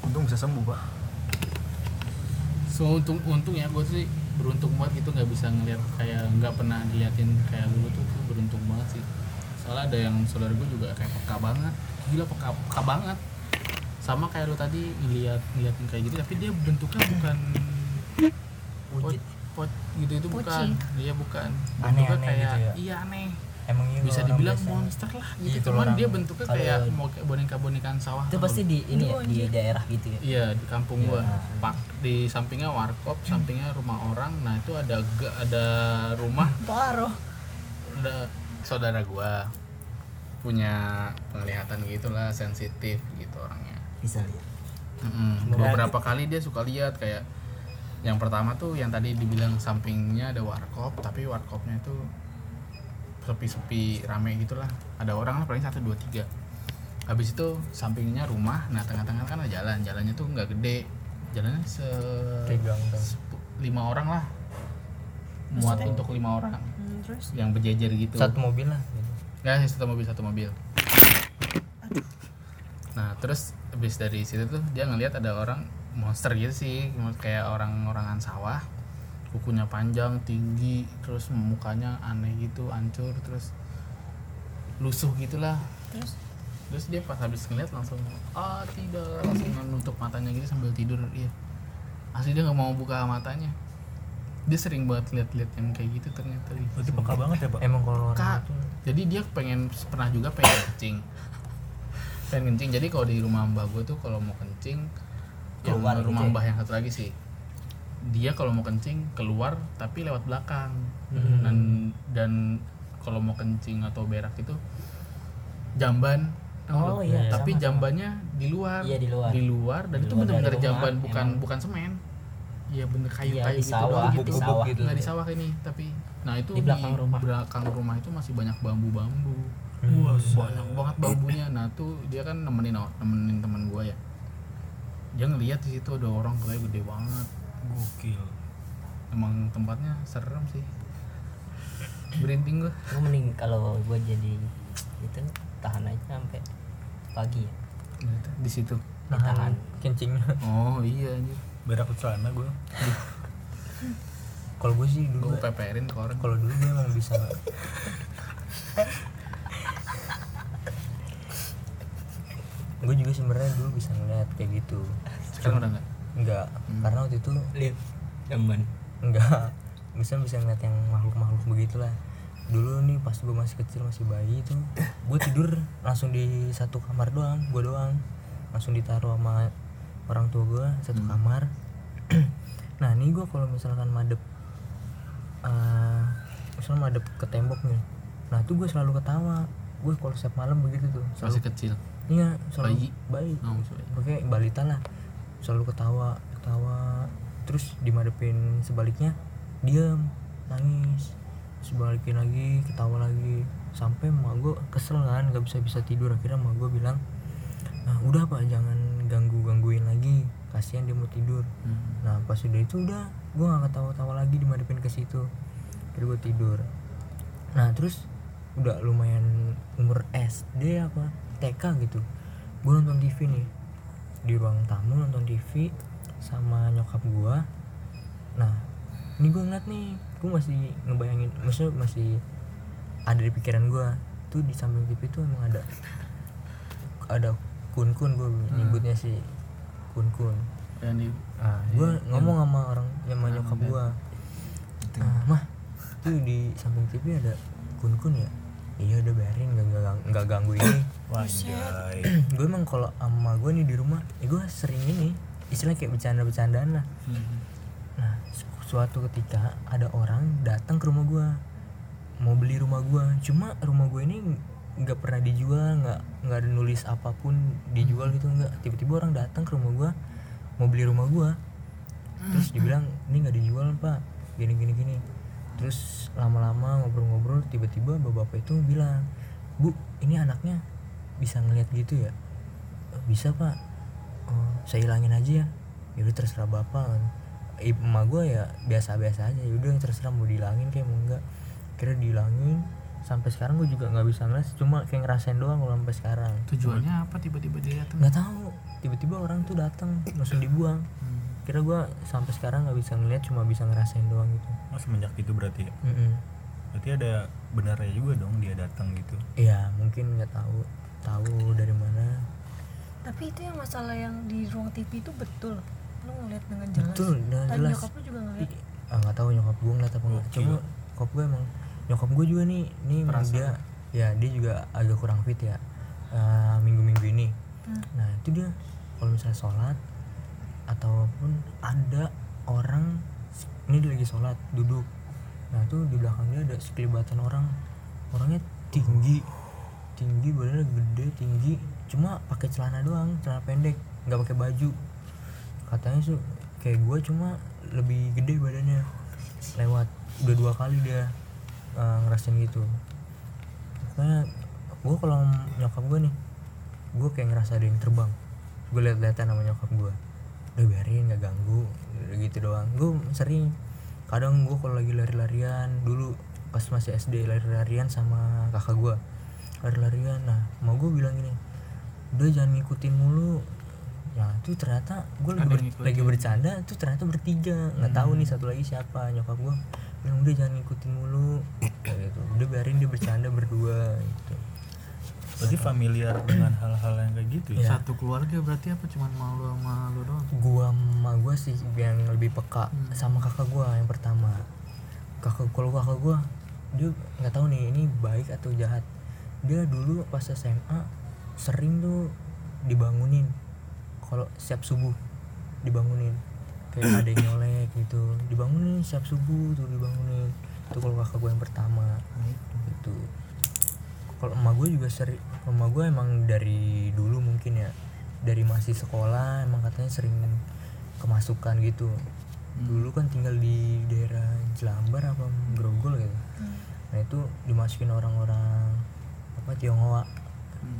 untung bisa sembuh pak so untung untung ya gue sih beruntung banget gitu nggak bisa ngeliat kayak nggak pernah diliatin kayak dulu tuh, tuh beruntung banget sih. Soalnya ada yang saudara gue juga kayak peka banget gila peka, peka banget. Sama kayak lu tadi ngeliat ngeliatin kayak gitu tapi dia bentuknya bukan pot, pot gitu itu bukan. Dia bukan. Bentuknya kayak gitu ya? iya aneh emang iya bisa dibilang biasa. monster lah gitu. Kalau cuman dia bentuknya kayak mau kayak boneka bonekaan sawah itu pasti di ini ya Aduh, di daerah gitu ya? Iya di kampung gua. Iya. pak di sampingnya warkop sampingnya rumah orang. Nah itu ada ada rumah. Baru ada saudara gua punya penglihatan gitulah sensitif gitu orangnya. Bisa lihat. Mm-mm. beberapa kali dia suka lihat kayak yang pertama tuh yang tadi dibilang sampingnya ada warkop tapi warkopnya itu sepi-sepi rame gitulah. Ada orang lah paling satu dua tiga. Habis itu sampingnya rumah nah tengah-tengah kan ada jalan. Jalannya tuh nggak gede. Jalannya se lima orang lah. Muat untuk lima orang. Hmm, terus? Yang berjejer gitu. Satu mobil lah gitu. ya satu mobil satu mobil. Nah terus habis dari situ tuh dia ngelihat ada orang monster gitu sih. Kayak orang-orangan sawah kukunya panjang tinggi terus mukanya aneh gitu hancur terus lusuh gitulah. Terus? Terus dia pas habis ngeliat langsung ah tidak langsung nutup matanya gitu sambil tidur iya. Asli dia nggak mau buka matanya. Dia sering banget lihat-lihat yang kayak gitu ternyata Ih, berarti peka banget ya pak? Emang kalau orang Kak, itu. jadi dia pengen pernah juga pengen kencing. Pengen kencing jadi kalau di rumah mbah gue tuh kalau mau kencing Keluar gitu rumah ya? mbah yang satu lagi sih dia kalau mau kencing keluar tapi lewat belakang Hmm. dan dan kalau mau kencing atau berak itu jamban Oh, iya, tapi sama-sama. jambannya di luar Iya, di luar. di luar dan Di itu rumah, jamban bukan emang. bukan semen Iya bener Iya, kayu-kayu di gitu sawah, doang di gitu. sawah. gitu. Nggak di sawah ini tapi nah itu Di belakang rumah. belakang rumah itu masih banyak bambu-bambu. Hmm. Wah, banyak banget bambunya. Nah, tuh dia kan nemenin nemenin teman gua ya. Dia ngeliat di situ ada orang kayak gede banget. Gokil Emang tempatnya serem sih. Berinding gua. gue mending kalau gue jadi itu tahan aja sampai pagi ya di situ. ditahan kencingnya Oh iya anjir. berak ke celana gue kalau gue sih dulu Gua peperin ke orang. kalau dulu gue emang bisa gue juga sebenarnya dulu bisa ngeliat kayak gitu Sekarang udah enggak? enggak karena waktu itu lihat jamban enggak bisa bisa ngeliat yang makhluk makhluk begitulah dulu nih pas gue masih kecil masih bayi itu gue tidur langsung di satu kamar doang gue doang langsung ditaruh sama orang tua gue satu kamar nah ini gue kalau misalkan madep eh misalnya madep ke tembok nih nah itu gue selalu ketawa gue kalau setiap malam begitu tuh selalu Masih kecil. iya selalu Bayi? bayi Oh. Oke, balita lah. Selalu ketawa, ketawa. Terus dimadepin sebaliknya, diam, nangis. Terus balikin lagi, ketawa lagi. Sampai emak gue kesel kan, gak bisa bisa tidur. Akhirnya emak gue bilang, nah, udah pak, jangan ganggu gangguin lagi. Kasihan dia mau tidur. Hmm. Nah pas udah itu udah, gue gak ketawa-tawa lagi dimadepin ke situ. Akhirnya gue tidur. Nah terus udah lumayan umur SD apa TK gitu gue nonton TV nih di ruang tamu nonton TV sama nyokap gue nah ini gue ngeliat nih gue masih ngebayangin maksudnya masih ada di pikiran gue tuh di samping TV tuh emang ada ada kun kun gue nyebutnya sih kun kun yang di ah gue ngomong sama orang sama nyokap gue ah, mah tuh di samping TV ada kun kun ya? Iya udah biarin nggak nggak nggak ganggu ini Wah, gue emang kalau sama gue nih di rumah ya gue sering ini istilahnya kayak bercanda-bercandaan lah. Nah su- suatu ketika ada orang datang ke rumah gue mau beli rumah gue. Cuma rumah gue ini nggak pernah dijual nggak nggak ada nulis apa pun dijual gitu nggak. Tiba-tiba orang datang ke rumah gue mau beli rumah gue. Terus dibilang ini nggak dijual pak. Gini gini gini. Terus lama-lama ngobrol-ngobrol tiba-tiba bapak-bapak itu bilang bu ini anaknya bisa ngeliat gitu ya? "Eh, bisa pak. "Oh, saya hilangin aja ya. Yaudah terserah bapak. Ibu emak gue ya biasa-biasa aja. Yaudah terserah mau dihilangin kayak mau enggak. Kira dihilangin. Sampai sekarang gue juga nggak bisa ngeliat cuma kayak ngerasain doang kalau sampai sekarang. Tujuannya apa tiba-tiba dia datang nggak tahu. Tiba-tiba orang tuh datang langsung dibuang. Kira gue sampai sekarang nggak bisa ngeliat cuma bisa ngerasain doang gitu. Oh, semenjak itu berarti ya? Mm-mm. Berarti ada benarnya juga dong dia datang gitu. Iya mungkin nggak tahu tahu dari mana. Tapi itu yang masalah yang di ruang TV itu betul. Lu ngeliat dengan jelas. Betul dengan tadi jelas. nyokap lu juga ngeliat. Ah, nggak tahu nyokap gue ngeliat apa enggak cuma nyokap gue emang nyokap gue juga nih nih emang dia ya dia juga agak kurang fit ya eh, minggu-minggu ini. Hmm. nah itu dia kalau misalnya sholat ataupun ada orang ini dia lagi sholat duduk. Nah tuh di belakang dia ada sekelibatan orang. Orangnya tinggi tinggi badannya gede tinggi. Cuma pakai celana doang celana pendek nggak pakai baju. Katanya sih kayak gue cuma lebih gede badannya. Lewat udah dua kali dia uh, ngerasain gitu. Pokoknya gue kalau nyokap gue nih gue kayak ngerasa ada yang terbang. Gue liat-liatan sama nyokap gue udah biarin nggak ganggu udah gitu doang. Gue sering kadang gue kalau lagi lari-larian dulu pas masih SD lari-larian sama kakak gue lari-larian nah mau gue bilang gini udah jangan ngikutin mulu. Ya itu ternyata gue lagi, ber- ngikutin. lagi bercanda itu ternyata bertiga. Nggak tahu nih satu lagi siapa. Nyokap gue bilang udah jangan ngikutin mulu. Kayak gitu udah biarin dia bercanda berdua gitu. Berarti familiar dengan hal-hal yang kayak gitu ya? Iya. satu keluarga berarti apa? Cuman malu sama lu doang? Gua sama gua sih yang lebih peka sama kakak gua yang pertama. Kakak kalau kakak gua dia nggak tahu nih ini baik atau jahat dia dulu pas SMA sering tuh dibangunin. Kalau siap subuh dibangunin. Kayak ada yang nyolek gitu. Dibangunin siap subuh tuh dibangunin. Itu kalau kakak gua yang pertama. Gitu. Kalau emak gue juga sering emak gue emang dari dulu mungkin ya dari masih sekolah emang katanya sering kemasukan gitu. Dulu kan tinggal di daerah Jelambar apa Grogol gitu. Nah itu dimasukin orang-orang apa Tionghoa.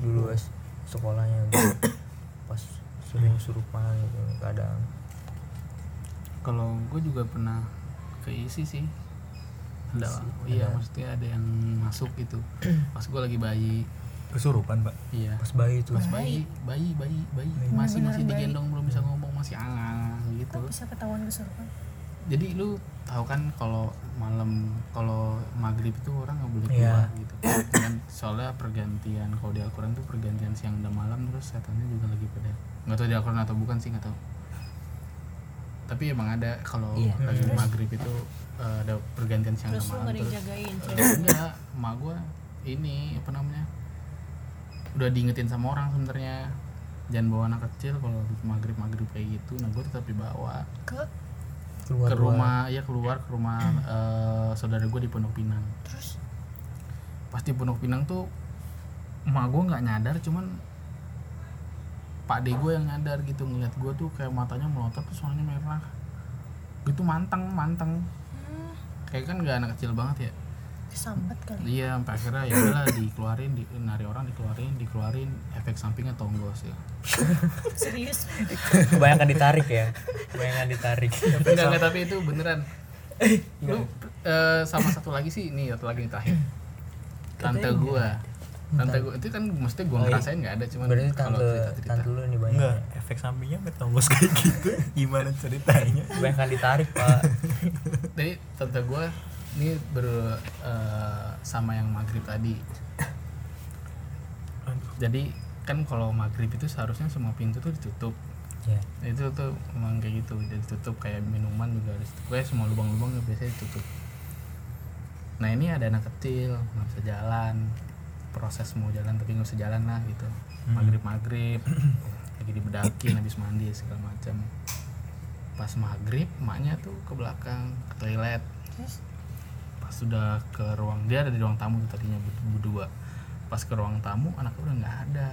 Dulu es sekolahnya gitu. pas sering surupan gitu kadang. Kalau gue juga pernah keisi sih. Ada iya maksudnya ada yang masuk gitu. Pas gue lagi bayi. Kesurupan, Pak. iya. Pas bayi itu pas bayi bayi? bayi bayi masih masih digendong belum bisa ngomong masih angang gitu. kok bisa ketahuan kesurupan? Jadi lu tahu kan kalau malam. Kalau maghrib itu orang nggak boleh Iya. keluar gitu. Kan soalnya pergantian kalau di Al-Quran tuh pergantian siang dan malam terus setannya juga lagi pada nggak tahu di Al-Quran atau bukan sih nggak tahu. Tapi emang ada kalau Iya. lagi maghrib itu eh, ada pergantian siang terus dan malam terus dijagain enggak emak gua ini apa namanya udah diingetin sama orang sebenarnya. Jangan bawa anak kecil kalau maghrib maghrib kayak gitu. Nah gue tetap dibawa. Ke keluar ke rumah ya keluar ke rumah eh, saudara gue di Pondok Pinang. Terus? Pas di Pondok Pinang tuh emak gue nggak nyadar cuman pak de gue yang nyadar gitu ngeliat gue tuh kayak matanya melotot tuh soalnya merah. Gitu manteng manteng. Kayak kan gak anak kecil banget ya kesambat kali. Iya sampai akhirnya ya udahlah dikeluarin di nari orang dikeluarin dikeluarin efek sampingnya tonggos ya serius? Kebanyakan ditarik ya. Kebanyakan ditarik. Enggak enggak tapi itu beneran. Lu eh, sama satu lagi sih ini satu lagi nih terakhir. Tante gua. tante gua itu kan maksudnya gua ngerasain nggak ada cuman berarti kalau cerita cerita tante lu nih banyak enggak efek sampingnya ketembus kayak gitu. Gimana ceritanya? Banyak kan ditarik pak. Jadi tante gua ini ber eh, sama yang maghrib tadi. Jadi kan kalau maghrib itu seharusnya semua pintu tuh ditutup. Ya Nah, itu tuh emang kayak gitu jadi tutup kayak minuman juga harus kayak semua lubang-lubang ya biasanya ditutup. Nah ini ada anak kecil nggak bisa jalan. Proses mau jalan tapi nggak bisa jalan lah gitu. Maghrib maghrib lagi dibedakin habis mandi segala macam. Pas maghrib emaknya tuh ke belakang ke toilet. Terus sudah ke ruang dia ada di ruang tamu tuh tadinya ber- berdua. Pas ke ruang tamu anaknya udah nggak ada.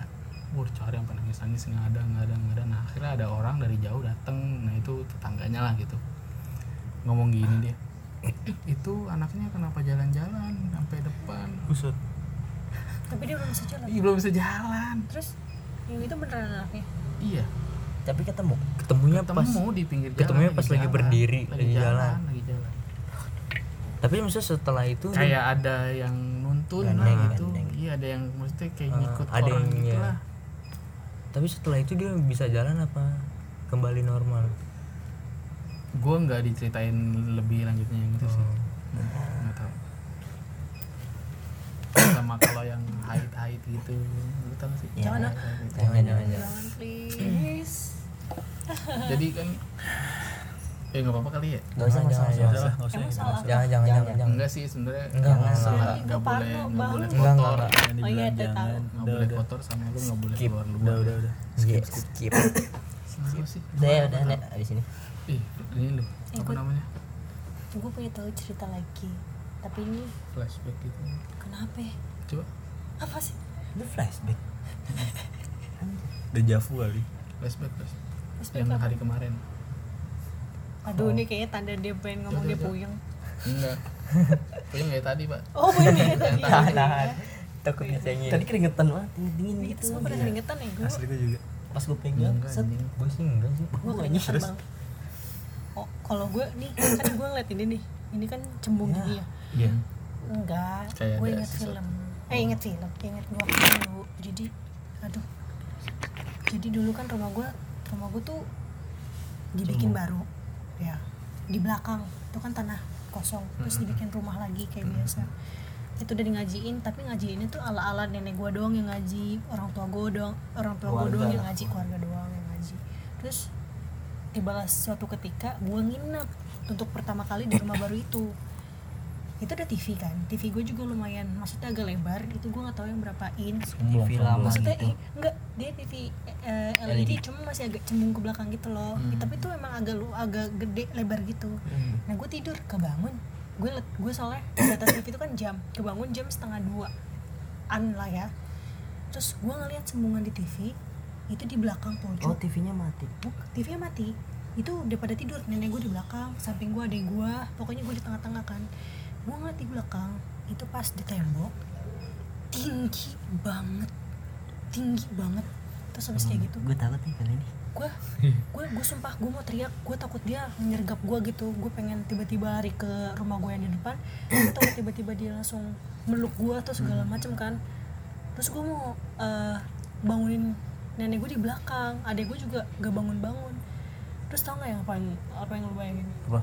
Wah cari sampai nangis nangis nggak ada nggak ada nggak ada. Nah akhirnya ada orang dari jauh dateng. Nah itu tetangganya lah gitu. Ngomong gini dia itu anaknya kenapa jalan-jalan sampai depan? Usut. tapi dia belum bisa jalan. Ih, belum bisa jalan. Terus yang itu beneran anaknya? Iya. Tapi ketemu ketemunya pas ketemu di pinggir jalan ketemunya pas lagi jalan, berdiri, lagi jalan. lagi jalan tapi maksudnya setelah itu dia- kayak ada yang nuntun Gandeng, lah gitu iya ada yang maksudnya kayak Eh, ngikut ada orang yang- gitu ya. lah. Tapi setelah itu dia bisa jalan apa? Kembali normal? Gue nggak diceritain lebih lanjutnya yang itu sih. Oh. nggak tahu. Sama kalau yang haid haid gitu lu tahu sih. Ya, Jangan, ah. jangan jangan jangan. Jangan please. Jadi kan ya nggak apa-apa kali ya? Nggak usah nggak usah Jangan, nggak usah. Nggak usah jangan jangan jangan Jangan. jangan. enggak sih sebenarnya Enggak, nggak enggak, salah enggak. boleh boleh Enggak, kotor. Enggak, Oh iya, jangan. nggak Udah, boleh udah. kotor sama lu nggak boleh Skip. keluar luar Udah, udah, udah. skip skip sih? Udah udah nek di sini ih ini loh apa Ikut. namanya? gue pengen tahu cerita lagi. Tapi ini flashback gitu. kenapa ya? coba. Apa sih? Itu flashback. Dejavu kali. flashback. Flashback yang apa? hari kemarin aduh ini kayaknya tanda dia pengen ngomong dia puyeng. Enggak. Pokoknya kayak tadi pak. Oh puyeng ya tadi. tahan tahan takutnya cengin tadi keringetan banget dingin dingin itu gitu. semua pada keringetan ya gue Asli gue juga. pas gue pegang enggak set. gue sih enggak sih. Gue keringetan bang. Oh kalau gue nih kan gue ngeliat ini nih. Ini kan cembung gini ya Iya. enggak Kayak gue inget film. Eh inget film inget gue waktu dulu. Jadi aduh. Jadi dulu kan rumah gue rumah gue tuh dibikin baru ya. Di belakang. Itu kan tanah kosong. Terus dibikin rumah lagi kayak biasa. Itu udah ngajiin tapi ngajiinnya tuh ala ala nenek gue doang yang ngaji. Orang tua gue doang orang tua gue Keluarga doang yang ngaji keluarga doang yang ngaji. Terus dibalas suatu ketika gue nginep untuk pertama kali di rumah baru itu itu ada TV kan? TV gue juga lumayan maksudnya agak lebar itu gue nggak tahu yang berapa inch. TV lama maksudnya gitu. eh, enggak dia TV eh, LED, cuma masih agak cembung ke belakang gitu loh. Hmm. tapi itu emang agak lu agak gede lebar gitu. Hmm. nah gue tidur kebangun. Gue gue soalnya di atas TV itu kan jam kebangun jam setengah dua an lah ya. Terus gue ngeliat sembungan di TV itu di belakang oh pojok TV-nya mati? Buk, TV-nya mati. Itu udah pada tidur nenek gue di belakang samping gue adek gue pokoknya gue di tengah-tengah kan gue ngeliat di belakang itu pas di tembok tinggi banget tinggi banget. Terus habis kayak gitu gue takut nih kali ini. gue gue gue sumpah gue mau teriak gue takut dia menyergap gue gitu. Gue pengen tiba-tiba lari ke rumah gue yang di depan. Takut tiba-tiba dia langsung meluk gue atau segala macem kan. Terus gue mau eh, bangunin nenek gue di belakang adek gue juga gak bangun-bangun. Terus tau gak yang apa yang apa yang lo bayangin? Apa?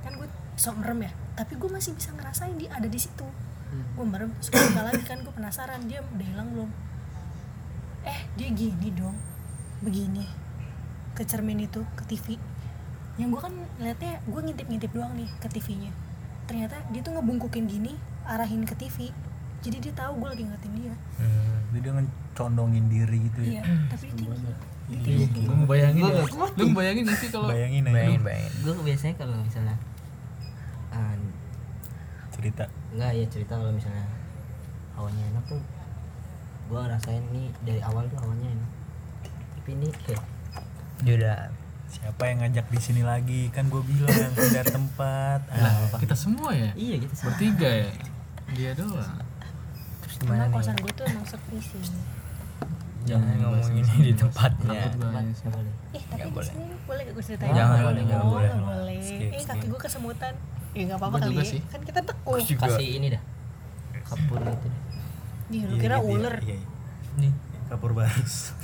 kan gue sok merem ya tapi gue masih bisa ngerasain dia ada di situ. Gue merem terus gue buka lagi kan gue penasaran dia udah hilang belum? Eh dia gini dong begini. Ke cermin itu ke TV yang gue kan liatnya gue ngintip-ngintip doang nih ke TV-nya ternyata dia tuh ngebungkukin gini arahin ke TV jadi dia tahu gue lagi ngeliatin dia. Hmm. Jadi dia ngecondongin diri gitu iya ya. tapi dia tinggi Iya, lu ngebayangin Gua ya? nggak lu ngebayangin gak sih kalau Bayangin aja. Bayangin bayangin. Gue biasanya kalau misalnya cerita. enggak ya cerita kalau misalnya awalnya enak tuh gue ngerasain nih dari awal tuh awalnya enak tapi ini kayak dia udah Siapa yang ngajak di sini lagi? Kan gue bilang pindah tempat. lah Ah, kita semua ya iya gitu sih bertiga ya dia doang terus karena gimana kosan nih gue tuh emang sepi sih jangan ngomong ini di tempatnya gua ya. Boleh Eh, tapi boleh. sini boleh gak gue ceritain? Jangan, Oh, boleh, nggak boleh. boleh. Eh, kaki gue kesemutan. Ya nggak apa-apa kali ya. sih. Kan kita tekuk. kasih ini dah. Kapur gitu deh. Ih, lu Iya, kira gitu ya. ular. Iya, iya. nih. Kapur barus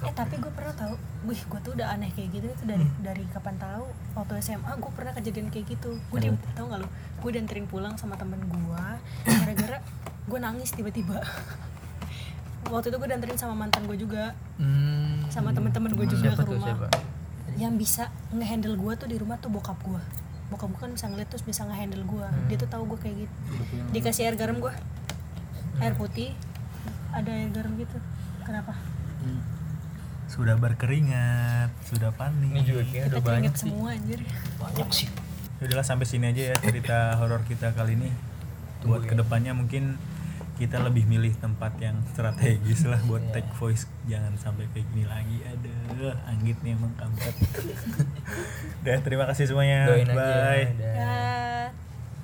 eh tapi gue pernah tahu. Wih gue tuh udah aneh kayak gitu itu dari dari kapan tahu? Waktu SMA gue pernah kejadian kayak gitu. Gue di tau gak lu? Gue dianterin pulang sama temen gue gara-gara gue nangis tiba-tiba. Waktu itu gue dianterin sama mantan gue juga. Hmm. sama temen-temen gue juga siapa ke tuh rumah. siapa? Yang bisa ngehandle gue tuh di rumah tuh bokap gue bokap gue kan bisa ngeliat terus bisa ngehandle gue dia tuh tahu gue kayak gitu. Dikasih air garam gue air putih. Ada air garam gitu. Kenapa? Sudah berkeringat sudah panik. Ini juga kayak kita udah banyak keringet sih. semua anjir. Udahlah sampai sini aja ya cerita horor kita kali ini. Buat ke depannya mungkin kita lebih milih tempat yang strategis lah buat Iya. take voice jangan sampai kayak gini lagi aduh anggit nih emang kampret udah terima kasih semuanya doain aja bye Dah. Dah.